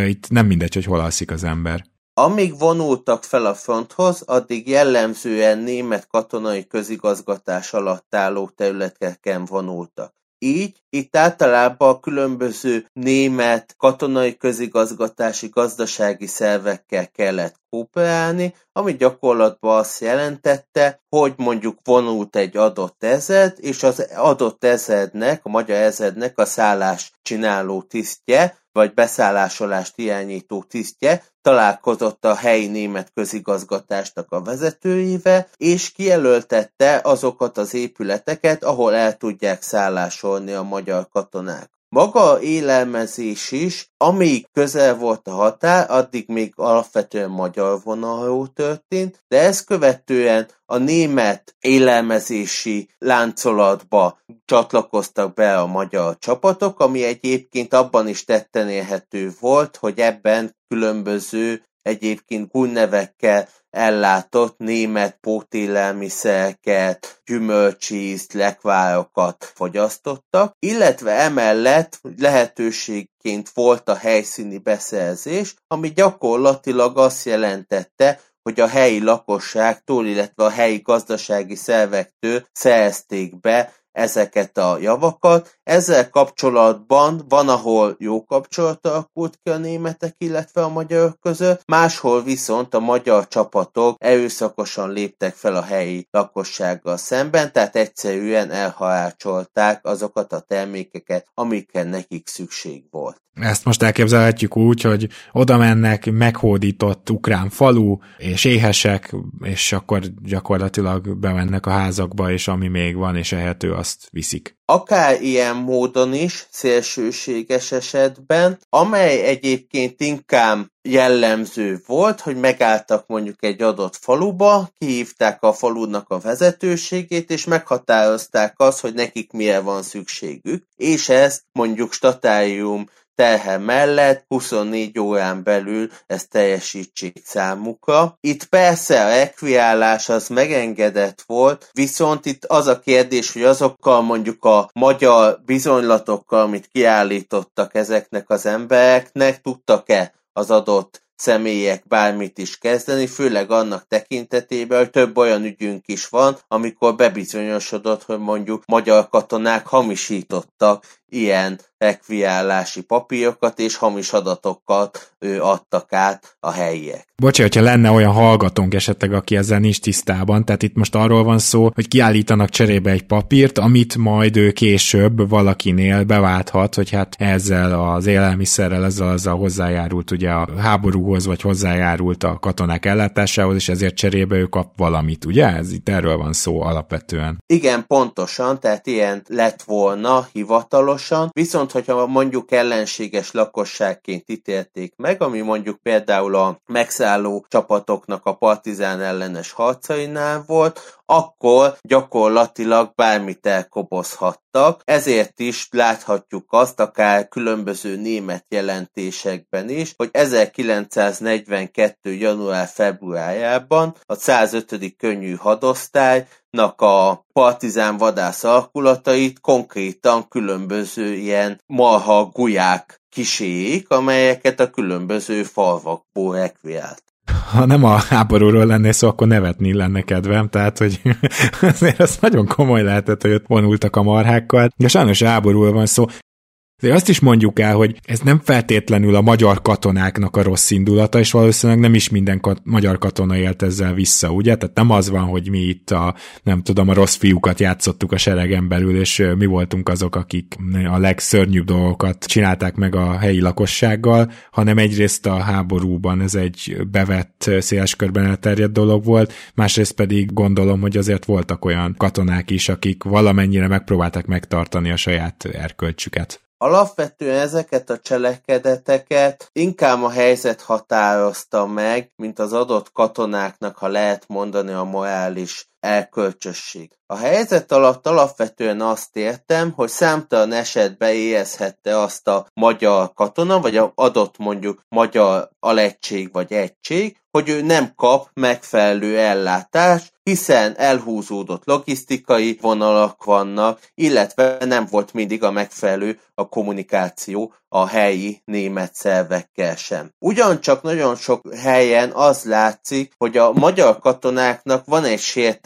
itt nem mindegy, hogy hol alszik az ember. Amíg vonultak fel a fronthoz, addig jellemzően német katonai közigazgatás alatt álló területeken vonultak. Így itt általában a különböző német katonai közigazgatási gazdasági szervekkel kellett kooperálni, ami gyakorlatban azt jelentette, hogy mondjuk vonult egy adott ezed, és az adott ezednek, a magyar ezednek a szállás csináló tisztje, vagy beszállásolást irányító tisztje találkozott a helyi német közigazgatásnak a vezetőivel, és kijelöltette azokat az épületeket, ahol el tudják szállásolni a magyar katonák. Maga élelmezés is, amíg közel volt a határ, addig még alapvetően magyar vonalról történt, de ezt követően a német élelmezési láncolatba csatlakoztak be a magyar csapatok, ami egyébként abban is tetten érhető volt, hogy ebben különböző egyébként nevekkel ellátott német pótélelmiszereket, gyümölcsízt, lekvárokat fogyasztottak, illetve emellett lehetőségként volt a helyszíni beszerzés, ami gyakorlatilag azt jelentette, hogy a helyi lakosságtól, illetve a helyi gazdasági szervektől szerezték be ezeket a javakat. Ezzel kapcsolatban van, ahol jó kapcsolat alakult ki a németek, illetve a magyarok között, máshol viszont a magyar csapatok erőszakosan léptek fel a helyi lakossággal szemben, tehát egyszerűen elharácsolták azokat a termékeket, amikkel nekik szükség volt. Ezt most elképzelhetjük úgy, hogy oda mennek meghódított ukrán falu, és éhesek, és akkor gyakorlatilag bemennek a házakba, és ami még van, és ehető, azt viszik. Akár ilyen módon is, szélsőséges esetben, amely egyébként inkább jellemző volt, hogy megálltak mondjuk egy adott faluba, kihívták a falunak a vezetőségét, és meghatározták azt, hogy nekik mire van szükségük, és ezt mondjuk statárium terhe mellett 24 órán belül ezt teljesítsék számukra. Itt persze a rekviálás az megengedett volt, viszont itt az a kérdés, hogy azokkal mondjuk a magyar bizonylatokkal, amit kiállítottak ezeknek az embereknek, tudtak-e az adott személyek bármit is kezdeni, főleg annak tekintetében, hogy több olyan ügyünk is van, amikor bebizonyosodott, hogy mondjuk magyar katonák hamisítottak ilyen rekviálási papírokat és hamis adatokat ő adtak át a helyiek. Bocsi, hogyha lenne olyan hallgatónk esetleg, aki ezzel nincs tisztában, tehát itt most arról van szó, hogy kiállítanak cserébe egy papírt, amit majd ő később valakinél beválthat, hogy hát ezzel az élelmiszerrel, ezzel azzal hozzájárult ugye a háborúhoz, vagy hozzájárult a katonák ellátásához, és ezért cserébe ő kap valamit, ugye? Ez itt erről van szó alapvetően. Igen, pontosan, tehát ilyen lett volna hivatalosan, viszont hogyha mondjuk ellenséges lakosságként ítélték meg, ami mondjuk például a megszálló csapatoknak a partizán ellenes harcainál volt, akkor gyakorlatilag bármit elkobozhattak. Ezért is láthatjuk azt, akár különböző német jelentésekben is, hogy 1942. január-februárjában a 105. könnyű hadosztálynak a partizán vadász alkulatait konkrétan különböző ilyen marha gulyák kisélyék, amelyeket a különböző falvakból rekviált. Ha nem a háborúról lenné szó, akkor nevetni lenne kedvem, tehát, hogy azért az nagyon komoly lehetett, hogy ott vonultak a marhákkal, de sajnos háborúról van szó, de azt is mondjuk el, hogy ez nem feltétlenül a magyar katonáknak a rossz indulata, és valószínűleg nem is minden kat- magyar katona élt ezzel vissza, ugye? Tehát nem az van, hogy mi itt a, nem tudom, a rossz fiúkat játszottuk a seregen belül, és mi voltunk azok, akik a legszörnyűbb dolgokat csinálták meg a helyi lakossággal, hanem egyrészt a háborúban ez egy bevett, széles körben elterjedt dolog volt, másrészt pedig gondolom, hogy azért voltak olyan katonák is, akik valamennyire megpróbálták megtartani a saját erkölcsüket. Alapvetően ezeket a cselekedeteket inkább a helyzet határozta meg, mint az adott katonáknak, ha lehet mondani, a morális elkölcsösség. A helyzet alatt alapvetően azt értem, hogy számtalan esetben érezhette azt a magyar katona, vagy adott mondjuk magyar alegység vagy egység, hogy ő nem kap megfelelő ellátást, hiszen elhúzódott logisztikai vonalak vannak, illetve nem volt mindig a megfelelő a kommunikáció a helyi német szervekkel sem. Ugyancsak nagyon sok helyen az látszik, hogy a magyar katonáknak van egy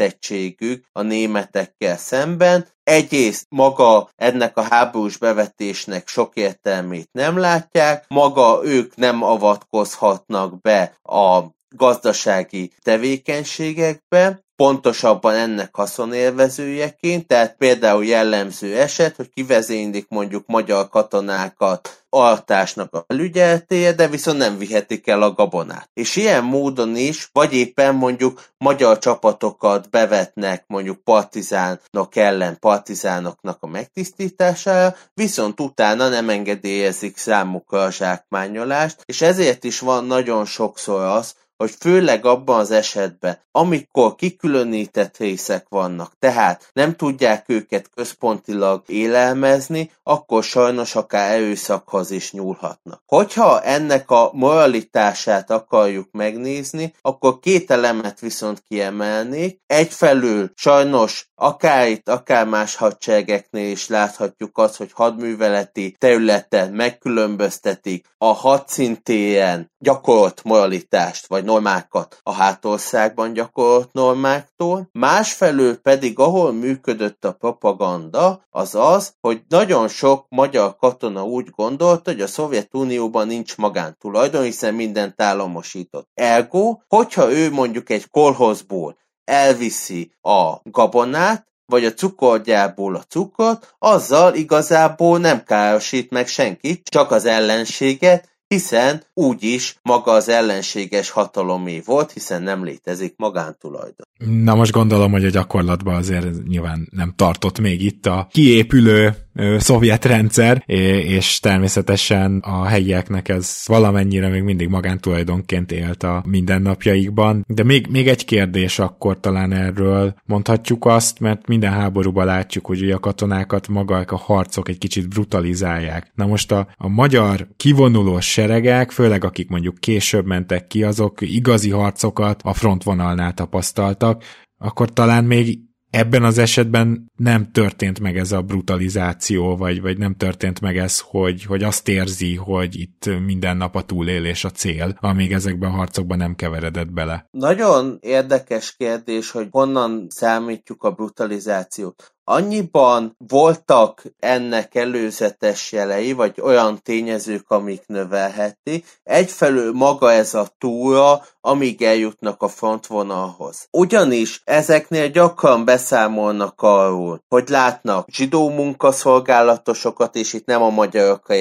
sértettségük a németekkel szemben, egyrészt maga ennek a háborús bevetésnek sok értelmét nem látják, maga ők nem avatkozhatnak be a gazdasági tevékenységekbe, pontosabban ennek haszonélvezőjeként, tehát például jellemző eset, hogy kivezénylik mondjuk magyar katonákat altásnak a felügyeltéje, de viszont nem vihetik el a gabonát. És ilyen módon is, vagy éppen mondjuk magyar csapatokat bevetnek mondjuk partizánok ellen partizánoknak a megtisztítására, viszont utána nem engedélyezik számukra a zsákmányolást, és ezért is van nagyon sokszor az, hogy főleg abban az esetben, amikor kikülönített részek vannak, tehát nem tudják őket központilag élelmezni, akkor sajnos akár erőszakhoz is nyúlhatnak. Hogyha ennek a moralitását akarjuk megnézni, akkor két elemet viszont kiemelnék. Egyfelől sajnos akár itt, akár más hadseregeknél is láthatjuk azt, hogy hadműveleti területen megkülönböztetik a hadszintéren gyakorolt moralitást, vagy normákat a hátországban gyakorolt normáktól, másfelől pedig ahol működött a propaganda, az az, hogy nagyon sok magyar katona úgy gondolta, hogy a Szovjetunióban nincs magántulajdon, hiszen mindent államosított. Ergo, hogyha ő mondjuk egy kolhozból elviszi a gabonát, vagy a cukorgyárból a cukrot, azzal igazából nem károsít meg senkit, csak az ellenséget, hiszen úgyis maga az ellenséges hatalomé volt, hiszen nem létezik magántulajdon. Na most gondolom, hogy a gyakorlatban azért nyilván nem tartott még itt a kiépülő szovjet rendszer, és természetesen a helyieknek ez valamennyire még mindig magántulajdonként élt a mindennapjaikban. De még, még egy kérdés akkor talán erről mondhatjuk azt, mert minden háborúban látjuk, hogy a katonákat maga a harcok egy kicsit brutalizálják. Na most a, a magyar kivonulós seregek, főleg akik mondjuk később mentek ki, azok igazi harcokat a frontvonalnál tapasztaltak, akkor talán még ebben az esetben nem történt meg ez a brutalizáció, vagy, vagy nem történt meg ez, hogy, hogy azt érzi, hogy itt minden nap a túlélés a cél, amíg ezekben a harcokban nem keveredett bele. Nagyon érdekes kérdés, hogy honnan számítjuk a brutalizációt annyiban voltak ennek előzetes jelei, vagy olyan tényezők, amik növelheti. Egyfelől maga ez a túra, amíg eljutnak a frontvonalhoz. Ugyanis ezeknél gyakran beszámolnak arról, hogy látnak zsidó munkaszolgálatosokat, és itt nem a magyarokra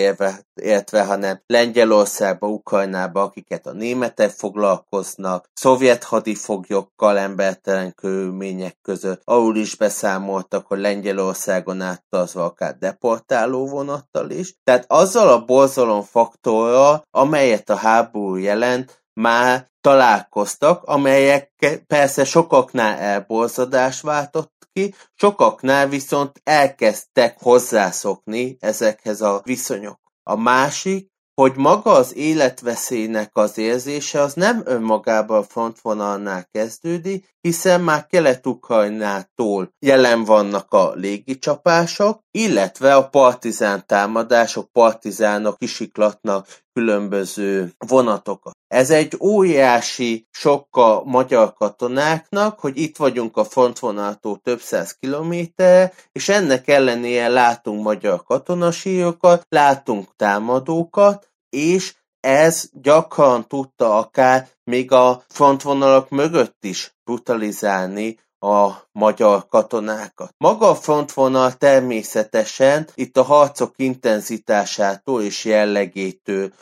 értve, hanem Lengyelországba, Ukrajnába, akiket a németek foglalkoznak, szovjet hadifoglyokkal embertelen körülmények között, arról is beszámoltak, hogy Lengyelországon áttazva akár deportáló vonattal is. Tehát azzal a borzalom faktorral, amelyet a háború jelent, már találkoztak, amelyek persze sokaknál elborzadást váltott ki, sokaknál viszont elkezdtek hozzászokni ezekhez a viszonyok. A másik, hogy maga az életveszélynek az érzése az nem önmagában a frontvonalnál kezdődik, hiszen már Kelet-Ukrajnától jelen vannak a légicsapások, illetve a partizán támadások, partizánok kisiklatnak különböző vonatokat. Ez egy óriási sok a magyar katonáknak, hogy itt vagyunk a frontvonaltól több száz kilométerre, és ennek ellenére látunk magyar katonasírokat, látunk támadókat, és ez gyakran tudta akár még a frontvonalak mögött is brutalizálni a magyar katonákat. Maga a frontvonal természetesen itt a harcok intenzitásától és jellegétől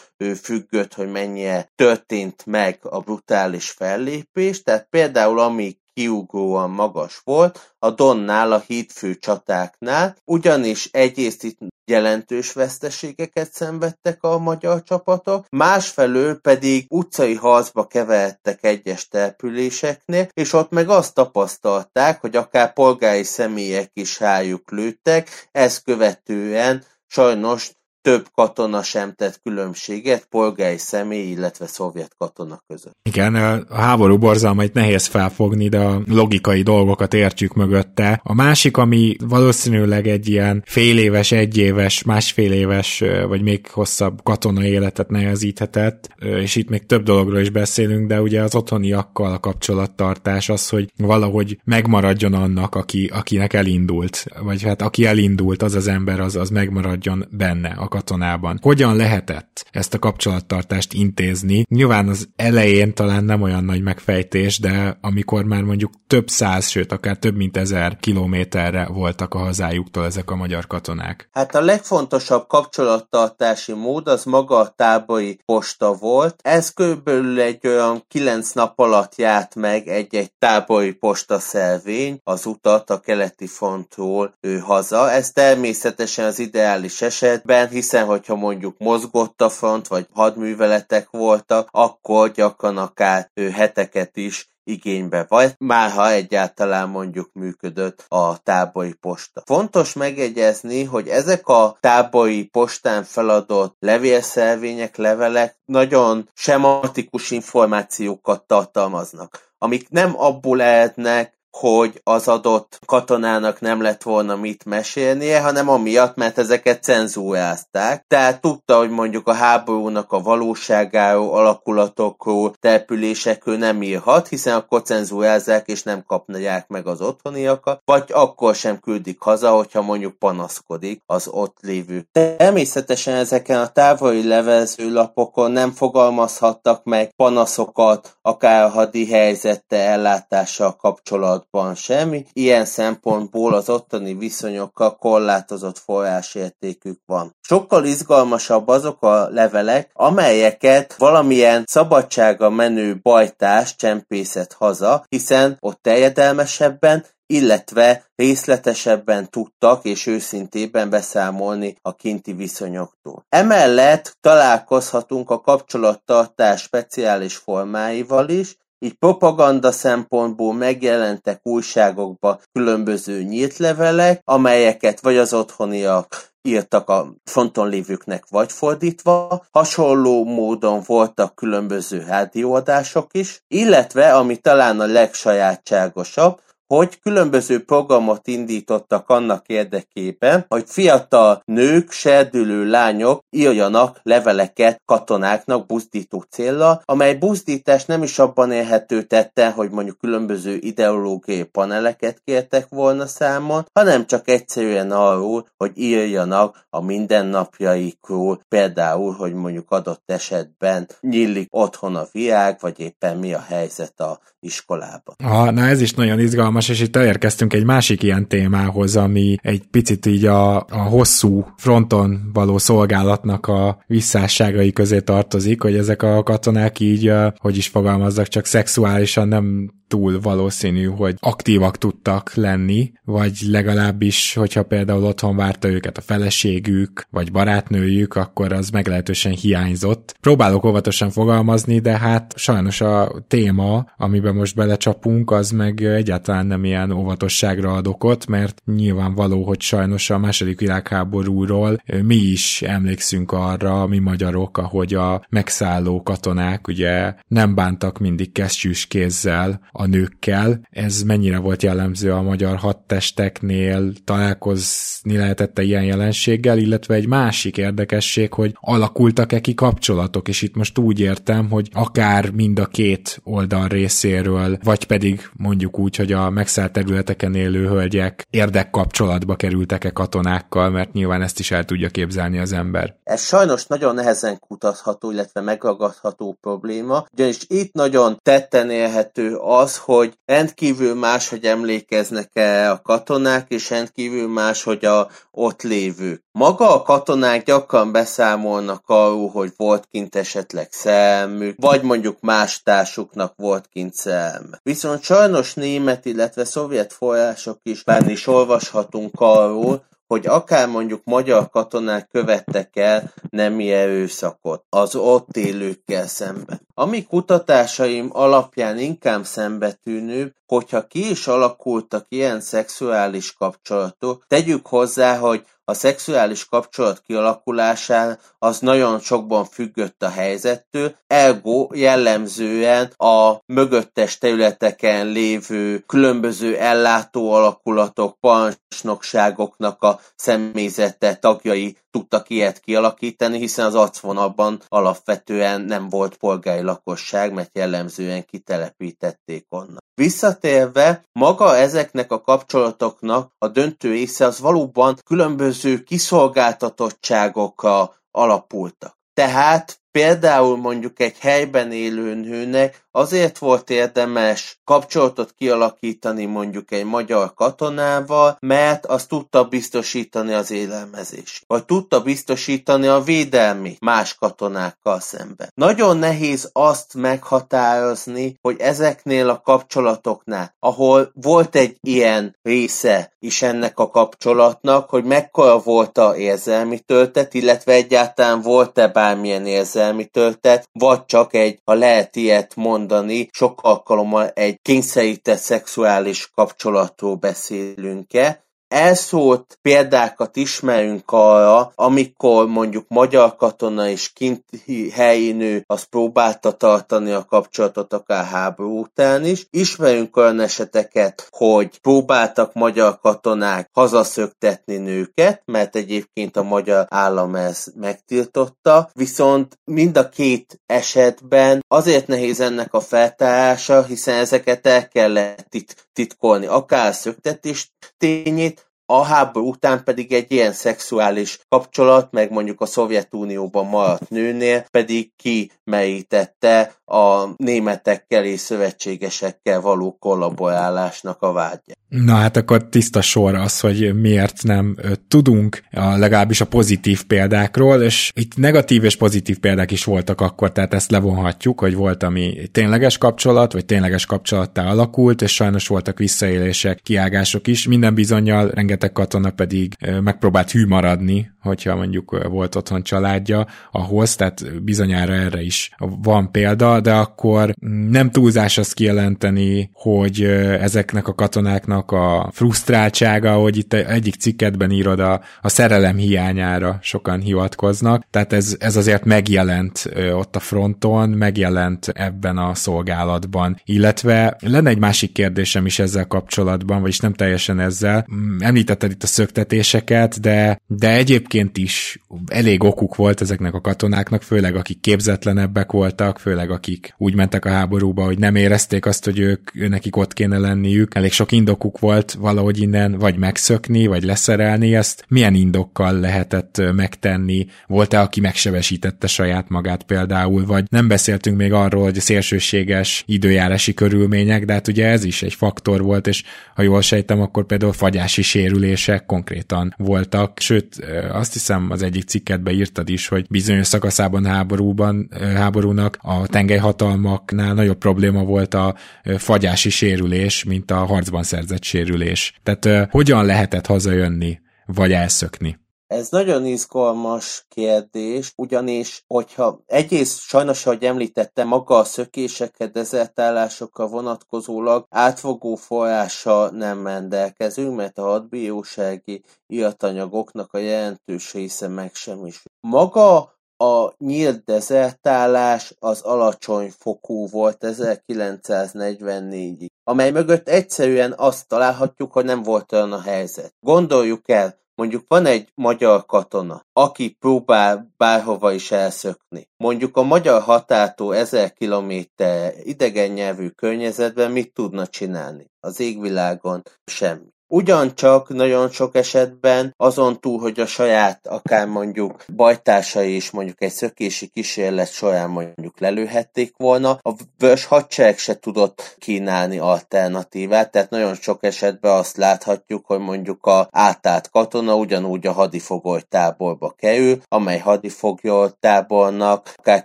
függött, hogy mennyire történt meg a brutális fellépés, tehát például amíg kiugróan magas volt, a Donnál, a hídfő csatáknál, ugyanis egyrészt itt jelentős veszteségeket szenvedtek a magyar csapatok, másfelől pedig utcai harcba keveredtek egyes településeknél, és ott meg azt tapasztalták, hogy akár polgári személyek is rájuk lőttek, ezt követően sajnos több katona sem tett különbséget polgári személy, illetve szovjet katona között. Igen, a háború borzalmait nehéz felfogni, de a logikai dolgokat értjük mögötte. A másik, ami valószínűleg egy ilyen fél éves, egy éves, másfél éves, vagy még hosszabb katona életet nehezíthetett, és itt még több dologról is beszélünk, de ugye az otthoniakkal a kapcsolattartás az, hogy valahogy megmaradjon annak, aki, akinek elindult, vagy hát aki elindult, az az ember, az, az megmaradjon benne, a katonában. Hogyan lehetett ezt a kapcsolattartást intézni? Nyilván az elején talán nem olyan nagy megfejtés, de amikor már mondjuk több száz, sőt akár több mint ezer kilométerre voltak a hazájuktól ezek a magyar katonák. Hát a legfontosabb kapcsolattartási mód az maga a tábori posta volt. Ez körülbelül egy olyan kilenc nap alatt járt meg egy-egy tábori posta szelvény az utat a keleti frontról ő haza. Ez természetesen az ideális esetben, hiszen hogyha mondjuk mozgott a front, vagy hadműveletek voltak, akkor gyakran akár ő heteket is igénybe vagy, már ha egyáltalán mondjuk működött a tábori posta. Fontos megegyezni, hogy ezek a tábori postán feladott levélszervények, levelek nagyon sematikus információkat tartalmaznak, amik nem abból lehetnek, hogy az adott katonának nem lett volna mit mesélnie, hanem amiatt, mert ezeket cenzúrázták. Tehát tudta, hogy mondjuk a háborúnak a valóságáról, alakulatokról, településekről nem írhat, hiszen akkor cenzúrázzák és nem kapnák meg az otthoniakat, vagy akkor sem küldik haza, hogyha mondjuk panaszkodik az ott lévő. Természetesen ezeken a távoli levelzőlapokon nem fogalmazhattak meg panaszokat, akár a hadi helyzette ellátással kapcsolatban kapcsolatban semmi, ilyen szempontból az ottani viszonyokkal korlátozott forrásértékük van. Sokkal izgalmasabb azok a levelek, amelyeket valamilyen szabadsága menő bajtás csempészet haza, hiszen ott teljedelmesebben illetve részletesebben tudtak és őszintében beszámolni a kinti viszonyoktól. Emellett találkozhatunk a kapcsolattartás speciális formáival is, így propaganda szempontból megjelentek újságokba különböző nyílt levelek, amelyeket vagy az otthoniak írtak a fronton lévőknek, vagy fordítva. Hasonló módon voltak különböző rádióadások is, illetve, ami talán a legsajátságosabb, hogy különböző programot indítottak annak érdekében, hogy fiatal nők, serdülő lányok írjanak leveleket katonáknak buzdító célra, amely buzdítás nem is abban élhető tette, hogy mondjuk különböző ideológiai paneleket kértek volna számon, hanem csak egyszerűen arról, hogy írjanak a mindennapjaikról, például, hogy mondjuk adott esetben nyílik otthon a viág, vagy éppen mi a helyzet a iskolában. Ha, na ez is nagyon izgalmas, és itt elérkeztünk egy másik ilyen témához, ami egy picit így a, a hosszú fronton való szolgálatnak a visszásságai közé tartozik, hogy ezek a katonák így, hogy is fogalmazzak, csak szexuálisan nem túl valószínű, hogy aktívak tudtak lenni, vagy legalábbis, hogyha például otthon várta őket a feleségük, vagy barátnőjük, akkor az meglehetősen hiányzott. Próbálok óvatosan fogalmazni, de hát sajnos a téma, amiben most belecsapunk, az meg egyáltalán nem ilyen óvatosságra ad okot, mert nyilvánvaló, hogy sajnos a második világháborúról mi is emlékszünk arra, mi magyarok, ahogy a megszálló katonák ugye nem bántak mindig kesztyűs kézzel a nőkkel. Ez mennyire volt jellemző a magyar hadtesteknél, találkozni lehetett ilyen jelenséggel, illetve egy másik érdekesség, hogy alakultak-e ki kapcsolatok, és itt most úgy értem, hogy akár mind a két oldal részéről, vagy pedig mondjuk úgy, hogy a megszállt területeken élő hölgyek érdekkapcsolatba kerültek-e katonákkal, mert nyilván ezt is el tudja képzelni az ember. Ez sajnos nagyon nehezen kutatható, illetve megragadható probléma, ugyanis itt nagyon tetten élhető az, az, hogy rendkívül más, hogy emlékeznek-e a katonák, és rendkívül más, hogy a ott lévők. Maga a katonák gyakran beszámolnak arról, hogy volt kint esetleg szelmük, vagy mondjuk más társuknak volt kint szelme. Viszont sajnos német, illetve szovjet források is bár is olvashatunk arról, hogy akár mondjuk magyar katonák követtek el nemi erőszakot az ott élőkkel szemben. Ami kutatásaim alapján inkább szembetűnőbb, hogyha ki is alakultak ilyen szexuális kapcsolatok, tegyük hozzá, hogy a szexuális kapcsolat kialakulásán az nagyon sokban függött a helyzettől, ergo jellemzően a mögöttes területeken lévő különböző ellátó alakulatok, parancsnokságoknak a személyzete tagjai tudtak ilyet kialakítani, hiszen az arcvonalban alapvetően nem volt polgári lakosság, mert jellemzően kitelepítették onnan. Visszatérve, maga ezeknek a kapcsolatoknak a döntő része az valóban különböző kiszolgáltatottságokra alapultak. Tehát például mondjuk egy helyben élő nőnek Azért volt érdemes kapcsolatot kialakítani mondjuk egy magyar katonával, mert az tudta biztosítani az élelmezést, vagy tudta biztosítani a védelmi más katonákkal szemben. Nagyon nehéz azt meghatározni, hogy ezeknél a kapcsolatoknál, ahol volt egy ilyen része is ennek a kapcsolatnak, hogy mekkora volt a érzelmi töltet, illetve egyáltalán volt-e bármilyen érzelmi töltet, vagy csak egy, ha lehet ilyet mondani, sok alkalommal egy kényszerített szexuális kapcsolatról beszélünk-e, elszólt példákat ismerünk arra, amikor mondjuk magyar katona és kinti helyi nő az próbálta tartani a kapcsolatot akár háború után is. Ismerünk olyan eseteket, hogy próbáltak magyar katonák hazaszöktetni nőket, mert egyébként a magyar állam ezt megtiltotta, viszont mind a két esetben azért nehéz ennek a feltárása, hiszen ezeket el kellett titkolni, akár szöktetés tényét, a háború után pedig egy ilyen szexuális kapcsolat, meg mondjuk a Szovjetunióban maradt nőnél pedig kimerítette a németekkel és szövetségesekkel való kollaborálásnak a vágyja. Na hát akkor tiszta sor az, hogy miért nem tudunk a, legalábbis a pozitív példákról, és itt negatív és pozitív példák is voltak akkor, tehát ezt levonhatjuk, hogy volt, ami tényleges kapcsolat, vagy tényleges kapcsolattá alakult, és sajnos voltak visszaélések, kiágások is. Minden bizonyal rengeteg rengeteg katona pedig megpróbált hű maradni, hogyha mondjuk volt otthon családja ahhoz, tehát bizonyára erre is van példa, de akkor nem túlzás azt kijelenteni, hogy ezeknek a katonáknak a frusztráltsága, hogy itt egyik cikketben írod a, a szerelem hiányára sokan hivatkoznak, tehát ez, ez azért megjelent ott a fronton, megjelent ebben a szolgálatban, illetve lenne egy másik kérdésem is ezzel kapcsolatban, vagyis nem teljesen ezzel. Mm, említetted itt a szöktetéseket, de, de egyébként is elég okuk volt ezeknek a katonáknak, főleg akik képzetlenebbek voltak, főleg akik úgy mentek a háborúba, hogy nem érezték azt, hogy ők, nekik ott kéne lenniük. Elég sok indokuk volt valahogy innen vagy megszökni, vagy leszerelni ezt. Milyen indokkal lehetett megtenni? Volt-e, aki megsebesítette saját magát például, vagy nem beszéltünk még arról, hogy a szélsőséges időjárási körülmények, de hát ugye ez is egy faktor volt, és ha jól sejtem, akkor például fagyási sérülések konkrétan voltak, sőt, azt hiszem az egyik cikketbe írtad is, hogy bizonyos szakaszában háborúban, háborúnak a tengelyhatalmaknál nagyobb probléma volt a fagyási sérülés, mint a harcban szerzett sérülés. Tehát hogyan lehetett hazajönni, vagy elszökni? Ez nagyon izgalmas kérdés, ugyanis, hogyha egyrészt sajnos, ahogy említettem, maga a szökéseket, dezertálásokkal vonatkozólag átfogó forrása nem rendelkezünk, mert a hadbírósági iratanyagoknak a jelentős része meg sem is. Maga a nyílt dezertálás az alacsony fokú volt 1944-ig, amely mögött egyszerűen azt találhatjuk, hogy nem volt olyan a helyzet. Gondoljuk el, Mondjuk van egy magyar katona, aki próbál bárhova is elszökni. Mondjuk a magyar határtól ezer kilométer idegen nyelvű környezetben mit tudna csinálni? Az égvilágon semmi. Ugyancsak nagyon sok esetben azon túl, hogy a saját akár mondjuk bajtársai is mondjuk egy szökési kísérlet során mondjuk lelőhették volna, a vörös hadsereg se tudott kínálni alternatívát, tehát nagyon sok esetben azt láthatjuk, hogy mondjuk a átállt katona ugyanúgy a hadifogoly táborba kerül, amely hadifogoly tábornak akár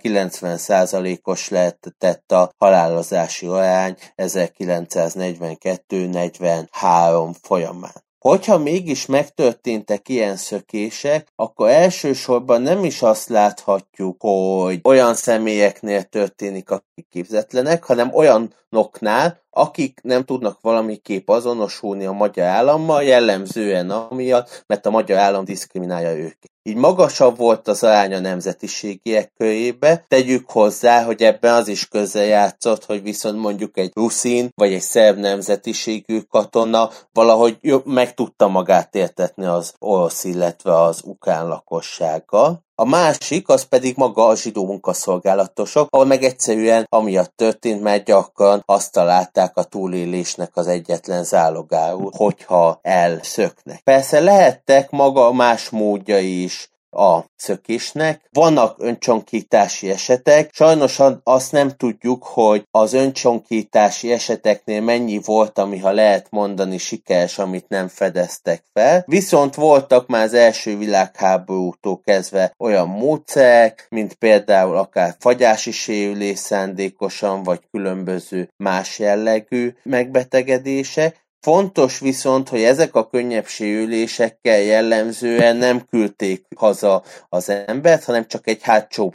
90%-os lehetett a halálozási arány 1942-43 folyamán. Hogyha mégis megtörténtek ilyen szökések, akkor elsősorban nem is azt láthatjuk, hogy olyan személyeknél történik, akik képzetlenek, hanem olyanoknál, akik nem tudnak valamiképp azonosulni a magyar állammal, jellemzően amiatt, mert a magyar állam diszkriminálja őket. Így magasabb volt az arány a nemzetiségiek körébe. Tegyük hozzá, hogy ebben az is játszott, hogy viszont mondjuk egy ruszin vagy egy szerb nemzetiségű katona valahogy meg tudta magát értetni az orosz, illetve az ukrán lakossággal. A másik, az pedig maga a zsidó munkaszolgálatosok, ahol meg egyszerűen amiatt történt, mert gyakran azt találták a túlélésnek az egyetlen zálogául, hogyha elszöknek. Persze lehettek maga más módjai is a szökésnek. Vannak öncsonkítási esetek, sajnos azt nem tudjuk, hogy az öncsonkítási eseteknél mennyi volt, ami ha lehet mondani sikeres, amit nem fedeztek fel. Viszont voltak már az első világháborútól kezdve olyan módszerek, mint például akár fagyási sérülés szándékosan, vagy különböző más jellegű megbetegedések, Fontos viszont, hogy ezek a könnyebb sérülésekkel jellemzően nem küldték haza az embert, hanem csak egy hátsó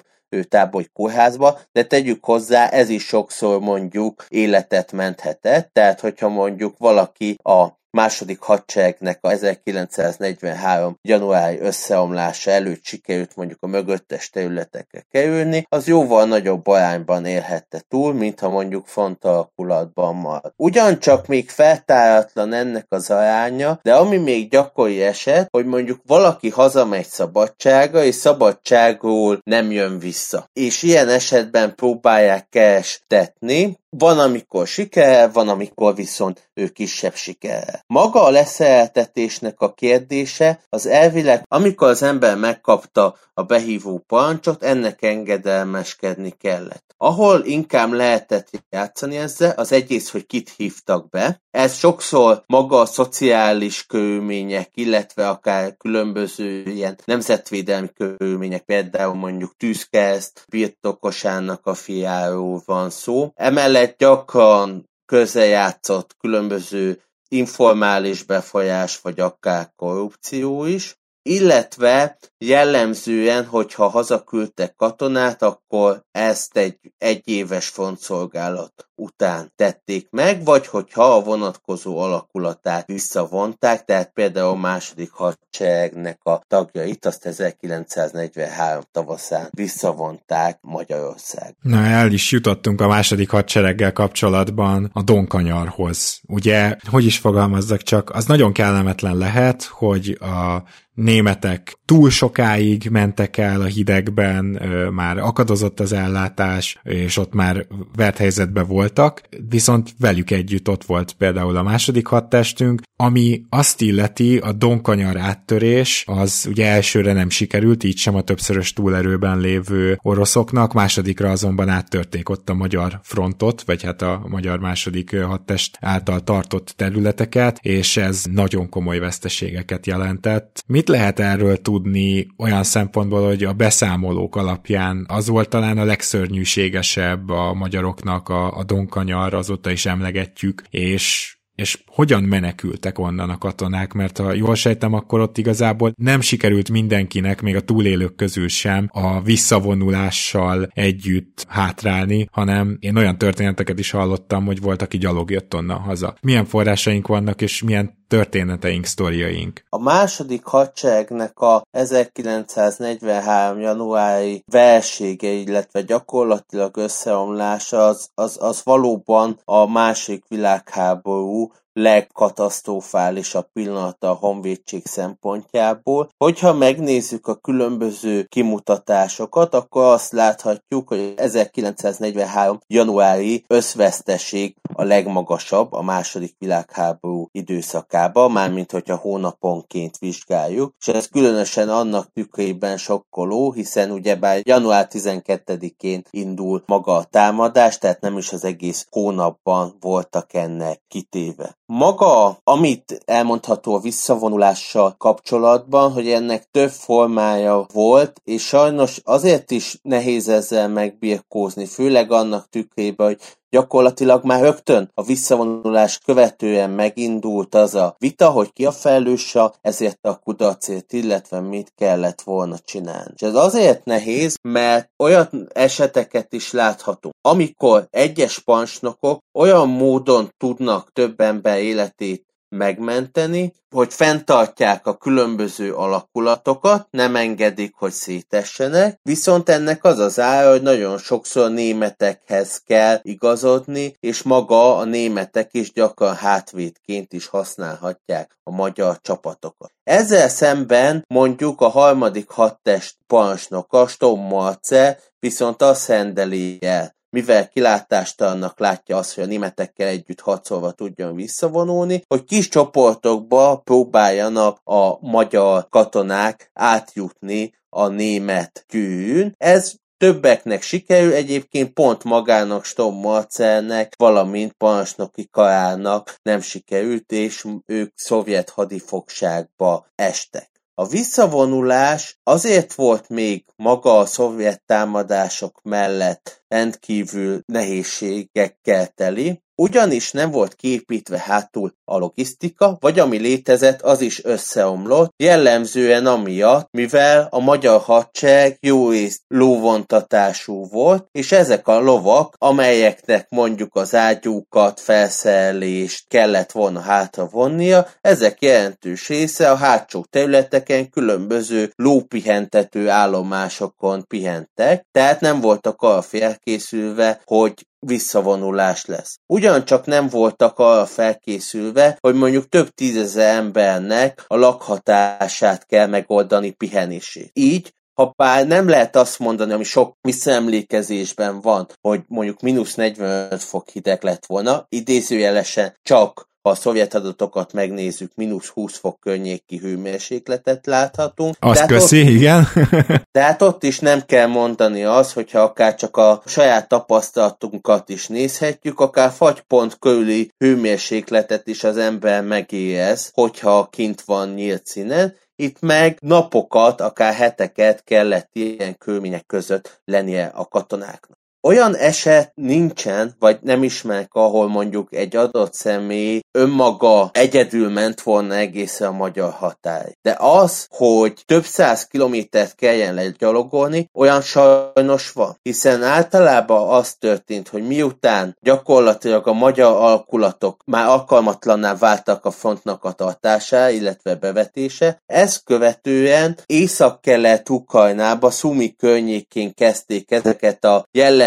tábori kórházba, de tegyük hozzá, ez is sokszor mondjuk életet menthetett, tehát hogyha mondjuk valaki a második hadseregnek a 1943. januári összeomlása előtt sikerült mondjuk a mögöttes területekre kerülni, az jóval nagyobb arányban élhette túl, mint ha mondjuk front alakulatban marad. Ugyancsak még feltáratlan ennek az aránya, de ami még gyakori eset, hogy mondjuk valaki hazamegy szabadsága, és szabadságról nem jön vissza. És ilyen esetben próbálják kerestetni, van, amikor siker, van, amikor viszont ő kisebb siker. Maga a leszereltetésnek a kérdése az elvileg, amikor az ember megkapta a behívó parancsot, ennek engedelmeskedni kellett. Ahol inkább lehetett játszani ezzel, az egyrészt, hogy kit hívtak be. Ez sokszor maga a szociális körülmények, illetve akár különböző ilyen nemzetvédelmi körülmények, például mondjuk tűzkereszt birtokosának a fiáról van szó. Emellett gyakran közrejátszott különböző informális befolyás, vagy akár korrupció is illetve jellemzően, hogyha hazaküldtek katonát, akkor ezt egy egyéves frontszolgálat után tették meg, vagy hogyha a vonatkozó alakulatát visszavonták, tehát például a második hadseregnek a tagjait azt 1943 tavaszán visszavonták Magyarország. Na, el is jutottunk a második hadsereggel kapcsolatban a Donkanyarhoz. Ugye, hogy is fogalmazzak csak, az nagyon kellemetlen lehet, hogy a németek túl sokáig mentek el a hidegben, már akadozott az ellátás, és ott már vert helyzetben voltak, viszont velük együtt ott volt például a második hadtestünk, ami azt illeti, a Donkanyar áttörés, az ugye elsőre nem sikerült, így sem a többszörös túlerőben lévő oroszoknak, másodikra azonban áttörték ott a magyar frontot, vagy hát a magyar második hadtest által tartott területeket, és ez nagyon komoly veszteségeket jelentett. Mit lehet erről tudni olyan szempontból, hogy a beszámolók alapján az volt talán a legszörnyűségesebb a magyaroknak a, a Donkanyar, azóta is emlegetjük, és és hogyan menekültek onnan a katonák, mert ha jól sejtem, akkor ott igazából nem sikerült mindenkinek, még a túlélők közül sem a visszavonulással együtt hátrálni, hanem én olyan történeteket is hallottam, hogy volt, aki gyalog jött onnan haza. Milyen forrásaink vannak, és milyen történeteink, sztoriaink. A második hadseregnek a 1943. januári versége, illetve gyakorlatilag összeomlása az, az, az valóban a másik világháború legkatasztrofálisabb pillanata a honvédség szempontjából. Hogyha megnézzük a különböző kimutatásokat, akkor azt láthatjuk, hogy 1943. januári összveszteség a legmagasabb a második világháború időszakában, mármint hogyha hónaponként vizsgáljuk, és ez különösen annak tükrében sokkoló, hiszen ugyebár január 12-én indul maga a támadás, tehát nem is az egész hónapban voltak ennek kitéve. Maga, amit elmondható a visszavonulással kapcsolatban, hogy ennek több formája volt, és sajnos azért is nehéz ezzel megbirkózni, főleg annak tükrében, hogy Gyakorlatilag már rögtön a visszavonulás követően megindult az a vita, hogy ki a felelőse ezért a kudarcért, illetve mit kellett volna csinálni. És ez azért nehéz, mert olyan eseteket is láthatunk, amikor egyes pansnokok olyan módon tudnak több ember életét megmenteni, hogy fenntartják a különböző alakulatokat, nem engedik, hogy szétessenek, viszont ennek az az ára, hogy nagyon sokszor németekhez kell igazodni, és maga a németek is gyakran hátvédként is használhatják a magyar csapatokat. Ezzel szemben mondjuk a harmadik hadtest parancsnoka, Stommarce viszont azt rendeli el, mivel kilátástalannak látja azt, hogy a németekkel együtt harcolva tudjon visszavonulni, hogy kis csoportokba próbáljanak a magyar katonák átjutni a német kőn. Ez Többeknek sikerül, egyébként pont magának Stom Marcelnek, valamint parancsnoki karának nem sikerült, és ők szovjet hadifogságba estek. A visszavonulás azért volt még maga a szovjet támadások mellett rendkívül nehézségekkel teli, ugyanis nem volt kiépítve hátul a logisztika, vagy ami létezett, az is összeomlott, jellemzően amiatt, mivel a magyar hadsereg jó részt lóvontatású volt, és ezek a lovak, amelyeknek mondjuk az ágyúkat, felszerelést kellett volna hátra vonnia, ezek jelentős része a hátsó területeken különböző lópihentető állomásokon pihentek, tehát nem voltak arra felkészülve, hogy visszavonulás lesz. Ugyancsak nem voltak arra felkészülve, hogy mondjuk több tízezer embernek a lakhatását kell megoldani pihenését. Így ha bár nem lehet azt mondani, ami sok visszaemlékezésben van, hogy mondjuk mínusz 45 fok hideg lett volna, idézőjelesen csak ha a szovjet adatokat megnézzük, mínusz 20 fok környéki hőmérsékletet láthatunk. Azt tehát köszi, ott, igen. tehát ott is nem kell mondani az, hogyha akár csak a saját tapasztalatunkat is nézhetjük, akár fagypont körüli hőmérsékletet is az ember megérez, hogyha kint van nyílt színen, itt meg napokat, akár heteket kellett ilyen körülmények között lennie a katonáknak. Olyan eset nincsen, vagy nem ismerek, ahol mondjuk egy adott személy önmaga egyedül ment volna egészen a magyar hatály. De az, hogy több száz kilométert kelljen legyalogolni, olyan sajnos van. Hiszen általában az történt, hogy miután gyakorlatilag a magyar alkulatok már alkalmatlanná váltak a frontnak a tartására, illetve bevetése, ezt követően észak-kelet Ukrajnába, Szumi környékén kezdték ezeket a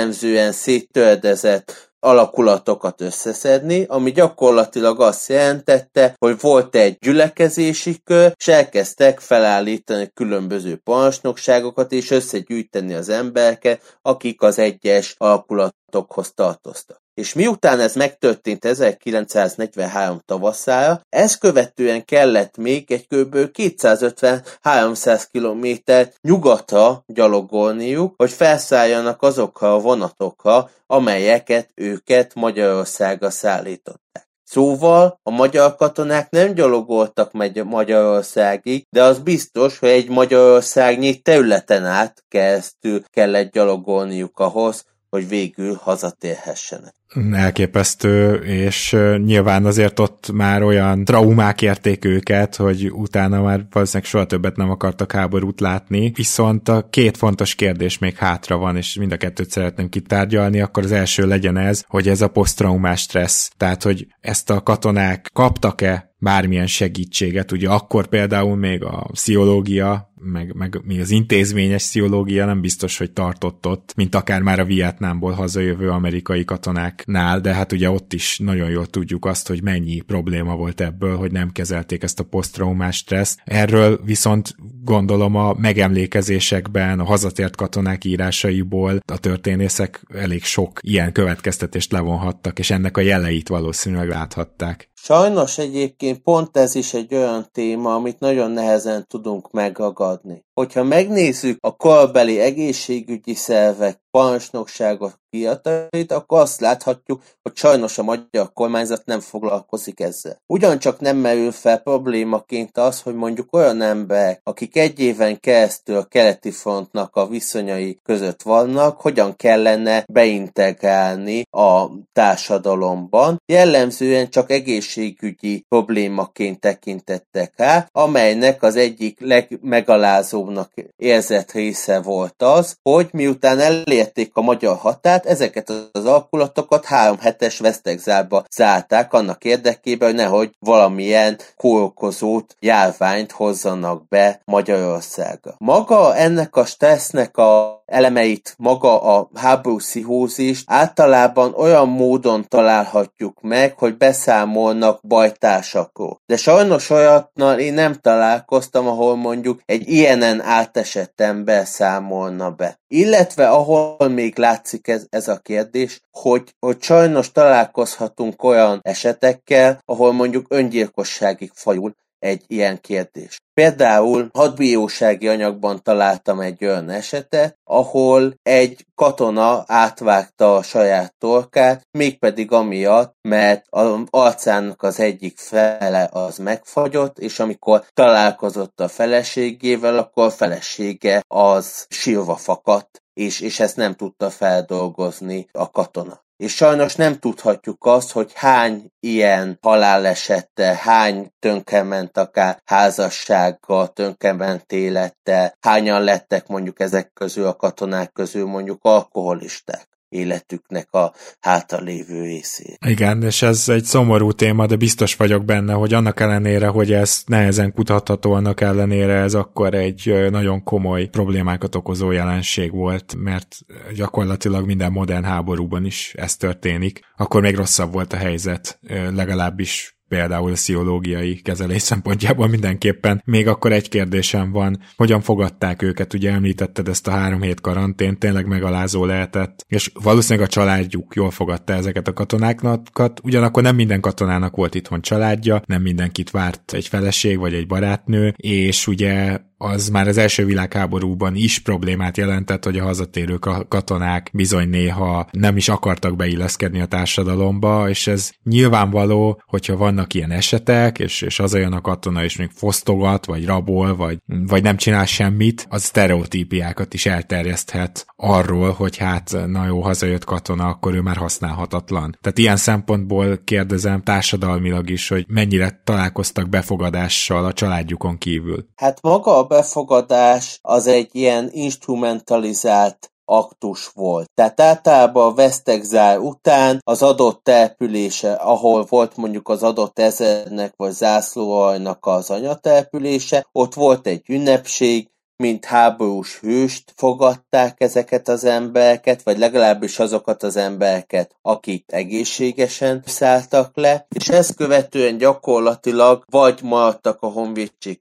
jellemzően széttöredezett alakulatokat összeszedni, ami gyakorlatilag azt jelentette, hogy volt egy gyülekezési kör, és elkezdtek felállítani különböző parancsnokságokat, és összegyűjteni az embereket, akik az egyes alakulatokhoz tartoztak és miután ez megtörtént 1943 tavaszára, ezt követően kellett még egy kb. 250-300 km nyugatra gyalogolniuk, hogy felszálljanak azokra a vonatokra, amelyeket őket Magyarországra szállították. Szóval a magyar katonák nem gyalogoltak meg Magyarországig, de az biztos, hogy egy Magyarországnyi területen át keresztül kellett gyalogolniuk ahhoz, hogy végül hazatérhessenek. Elképesztő, és nyilván azért ott már olyan traumák érték őket, hogy utána már valószínűleg soha többet nem akartak háborút látni, viszont a két fontos kérdés még hátra van, és mind a kettőt szeretném kitárgyalni, akkor az első legyen ez, hogy ez a posztraumás stressz, tehát hogy ezt a katonák kaptak-e bármilyen segítséget. Ugye akkor például még a pszichológia, meg, meg még az intézményes pszichológia nem biztos, hogy tartott ott, mint akár már a Vietnámból hazajövő amerikai katonáknál, de hát ugye ott is nagyon jól tudjuk azt, hogy mennyi probléma volt ebből, hogy nem kezelték ezt a posztraumás stressz. Erről viszont gondolom a megemlékezésekben, a hazatért katonák írásaiból a történészek elég sok ilyen következtetést levonhattak, és ennek a jeleit valószínűleg láthatták. Sajnos egyébként pont ez is egy olyan téma, amit nagyon nehezen tudunk megagadni. Hogyha megnézzük a korbeli egészségügyi szervek parancsnokságok kiadatait, akkor azt láthatjuk, hogy sajnos a magyar kormányzat nem foglalkozik ezzel. Ugyancsak nem merül fel problémaként az, hogy mondjuk olyan emberek, akik egy éven keresztül a keleti frontnak a viszonyai között vannak, hogyan kellene beintegrálni a társadalomban. Jellemzően csak egészségügyi problémaként tekintettek rá, amelynek az egyik legmegalázóbbnak érzett része volt az, hogy miután elérték a magyar határt, ezeket az alkulatokat három hetes vesztegzárba zárták annak érdekében, hogy nehogy valamilyen kórokozót, járványt hozzanak be Magyarországra. Maga ennek a stressznek a elemeit, maga a háború pszichózist általában olyan módon találhatjuk meg, hogy beszámolnak bajtársakról. De sajnos olyatnal én nem találkoztam, ahol mondjuk egy ilyenen átesett ember számolna be. Illetve ahol még látszik ez, ez a kérdés, hogy, hogy sajnos találkozhatunk olyan esetekkel, ahol mondjuk öngyilkosságig fajul egy ilyen kérdés. Például hadbírósági anyagban találtam egy olyan esetet, ahol egy katona átvágta a saját torkát, mégpedig amiatt, mert az arcának az egyik fele az megfagyott, és amikor találkozott a feleségével, akkor a felesége az sírva fakadt, és, és ezt nem tudta feldolgozni a katona. És sajnos nem tudhatjuk azt, hogy hány ilyen halálesettel, hány tönkrement akár házassággal, tönkrement élettel, hányan lettek mondjuk ezek közül a katonák közül mondjuk alkoholisták életüknek a hátralévő részét. Igen, és ez egy szomorú téma, de biztos vagyok benne, hogy annak ellenére, hogy ez nehezen kutatható, annak ellenére ez akkor egy nagyon komoly problémákat okozó jelenség volt, mert gyakorlatilag minden modern háborúban is ez történik. Akkor még rosszabb volt a helyzet, legalábbis például a sziológiai kezelés szempontjából mindenképpen. Még akkor egy kérdésem van, hogyan fogadták őket, ugye említetted ezt a három hét karantén, tényleg megalázó lehetett, és valószínűleg a családjuk jól fogadta ezeket a katonákat, ugyanakkor nem minden katonának volt itthon családja, nem mindenkit várt egy feleség vagy egy barátnő, és ugye az már az első világháborúban is problémát jelentett, hogy a hazatérő katonák bizony néha nem is akartak beilleszkedni a társadalomba, és ez nyilvánvaló, hogyha vannak ilyen esetek, és, és az olyan a katona, és még fosztogat, vagy rabol, vagy, vagy nem csinál semmit, az sztereotípiákat is elterjeszthet arról, hogy hát na jó, hazajött katona, akkor ő már használhatatlan. Tehát ilyen szempontból kérdezem társadalmilag is, hogy mennyire találkoztak befogadással a családjukon kívül. Hát maga a befogadás az egy ilyen instrumentalizált aktus volt. Tehát általában a Westexile után az adott települése, ahol volt mondjuk az adott ezernek vagy zászlóajnak az anyatelepülése, ott volt egy ünnepség, mint háborús hőst fogadták ezeket az embereket, vagy legalábbis azokat az embereket, akik egészségesen szálltak le, és ezt követően gyakorlatilag vagy maradtak a honvédség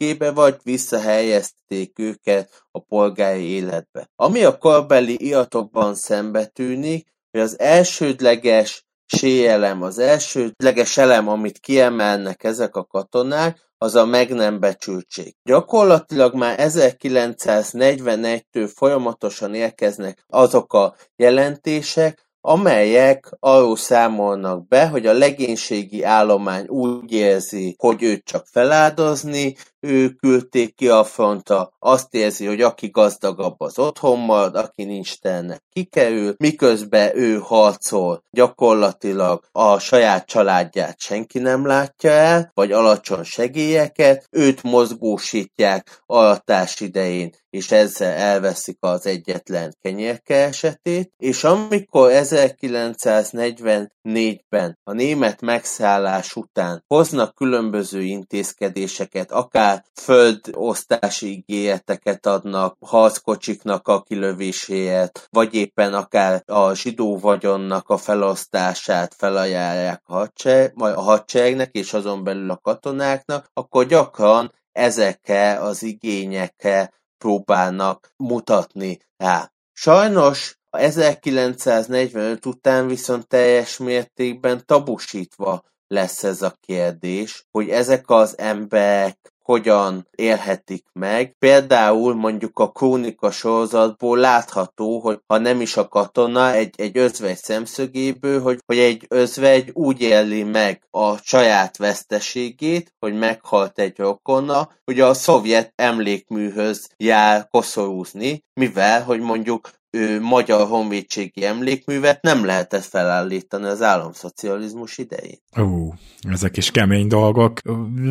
kötelékébe, vagy visszahelyezték őket a polgári életbe. Ami a korbeli iratokban szembetűnik, hogy az elsődleges sélelem, az elsődleges elem, amit kiemelnek ezek a katonák, az a meg nem becsültség. Gyakorlatilag már 1941-től folyamatosan érkeznek azok a jelentések, amelyek arról számolnak be, hogy a legénységi állomány úgy érzi, hogy őt csak feláldozni, ő küldték ki a frontra, azt érzi, hogy aki gazdagabb az otthon marad, aki nincs tennek kikerül, miközben ő harcol, gyakorlatilag a saját családját senki nem látja el, vagy alacsony segélyeket, őt mozgósítják alatás idején, és ezzel elveszik az egyetlen kenyérkeresetét, és amikor 1944-ben a német megszállás után hoznak különböző intézkedéseket, akár akár földosztási ígéreteket adnak harckocsiknak a kilövéséért, vagy éppen akár a zsidó vagyonnak a felosztását felajánlják a, hadsereg, a hadseregnek és azon belül a katonáknak, akkor gyakran ezekkel az igényekkel próbálnak mutatni rá. Sajnos 1945 után viszont teljes mértékben tabusítva lesz ez a kérdés, hogy ezek az emberek hogyan élhetik meg. Például mondjuk a Krónika sorozatból látható, hogy ha nem is a katona, egy, egy özvegy szemszögéből, hogy, hogy egy özvegy úgy éli meg a saját veszteségét, hogy meghalt egy rokona, hogy a szovjet emlékműhöz jár koszorúzni, mivel, hogy mondjuk ő, magyar honvédségi emlékművet nem lehetett felállítani az államszocializmus idején. Ó, ezek is kemény dolgok.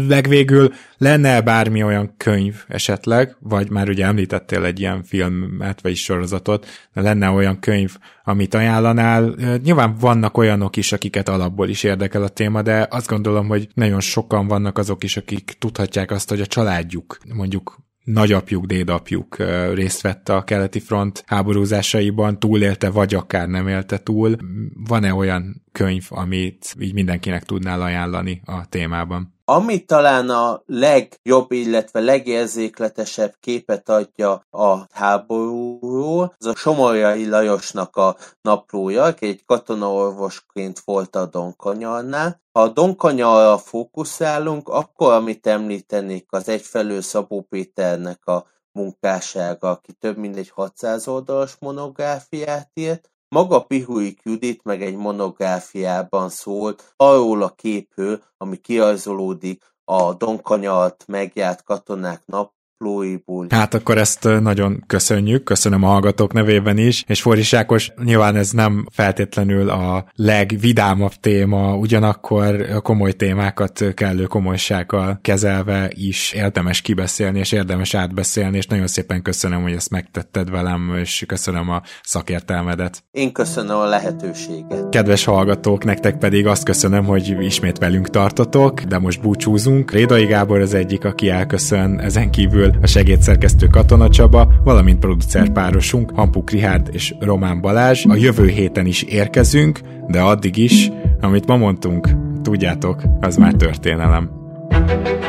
Legvégül lenne bármi olyan könyv esetleg, vagy már ugye említettél egy ilyen filmet, vagy sorozatot, de lenne olyan könyv, amit ajánlanál. Nyilván vannak olyanok is, akiket alapból is érdekel a téma, de azt gondolom, hogy nagyon sokan vannak azok is, akik tudhatják azt, hogy a családjuk mondjuk nagyapjuk, dédapjuk részt vett a keleti front háborúzásaiban, túlélte, vagy akár nem élte túl. Van-e olyan könyv, amit így mindenkinek tudnál ajánlani a témában? Ami talán a legjobb, illetve legérzékletesebb képet adja a háborúról, az a Somorjai Lajosnak a naplója, aki egy katonaorvosként volt a Donkanyarnál. Ha a Donkanyarra fókuszálunk, akkor amit említenék, az egyfelől Szabó Péternek a munkássága, aki több mint egy 600 oldalas monográfiát írt, maga Pihuik Judit meg egy monográfiában szólt arról a képről, ami kirajzolódik a donkanyalt megjárt katonák nap naplóiból. Hát akkor ezt nagyon köszönjük, köszönöm a hallgatók nevében is, és Forris Ákos, nyilván ez nem feltétlenül a legvidámabb téma, ugyanakkor a komoly témákat kellő komolysággal kezelve is érdemes kibeszélni, és érdemes átbeszélni, és nagyon szépen köszönöm, hogy ezt megtetted velem, és köszönöm a szakértelmedet. Én köszönöm a lehetőséget. Kedves hallgatók, nektek pedig azt köszönöm, hogy ismét velünk tartotok, de most búcsúzunk. Rédai Gábor az egyik, aki elköszön, ezen kívül a segédszerkesztő Katona Csaba, valamint producer párosunk Hampuk Rihárd és Román Balázs. A jövő héten is érkezünk, de addig is, amit ma mondtunk, tudjátok, az már történelem. thank you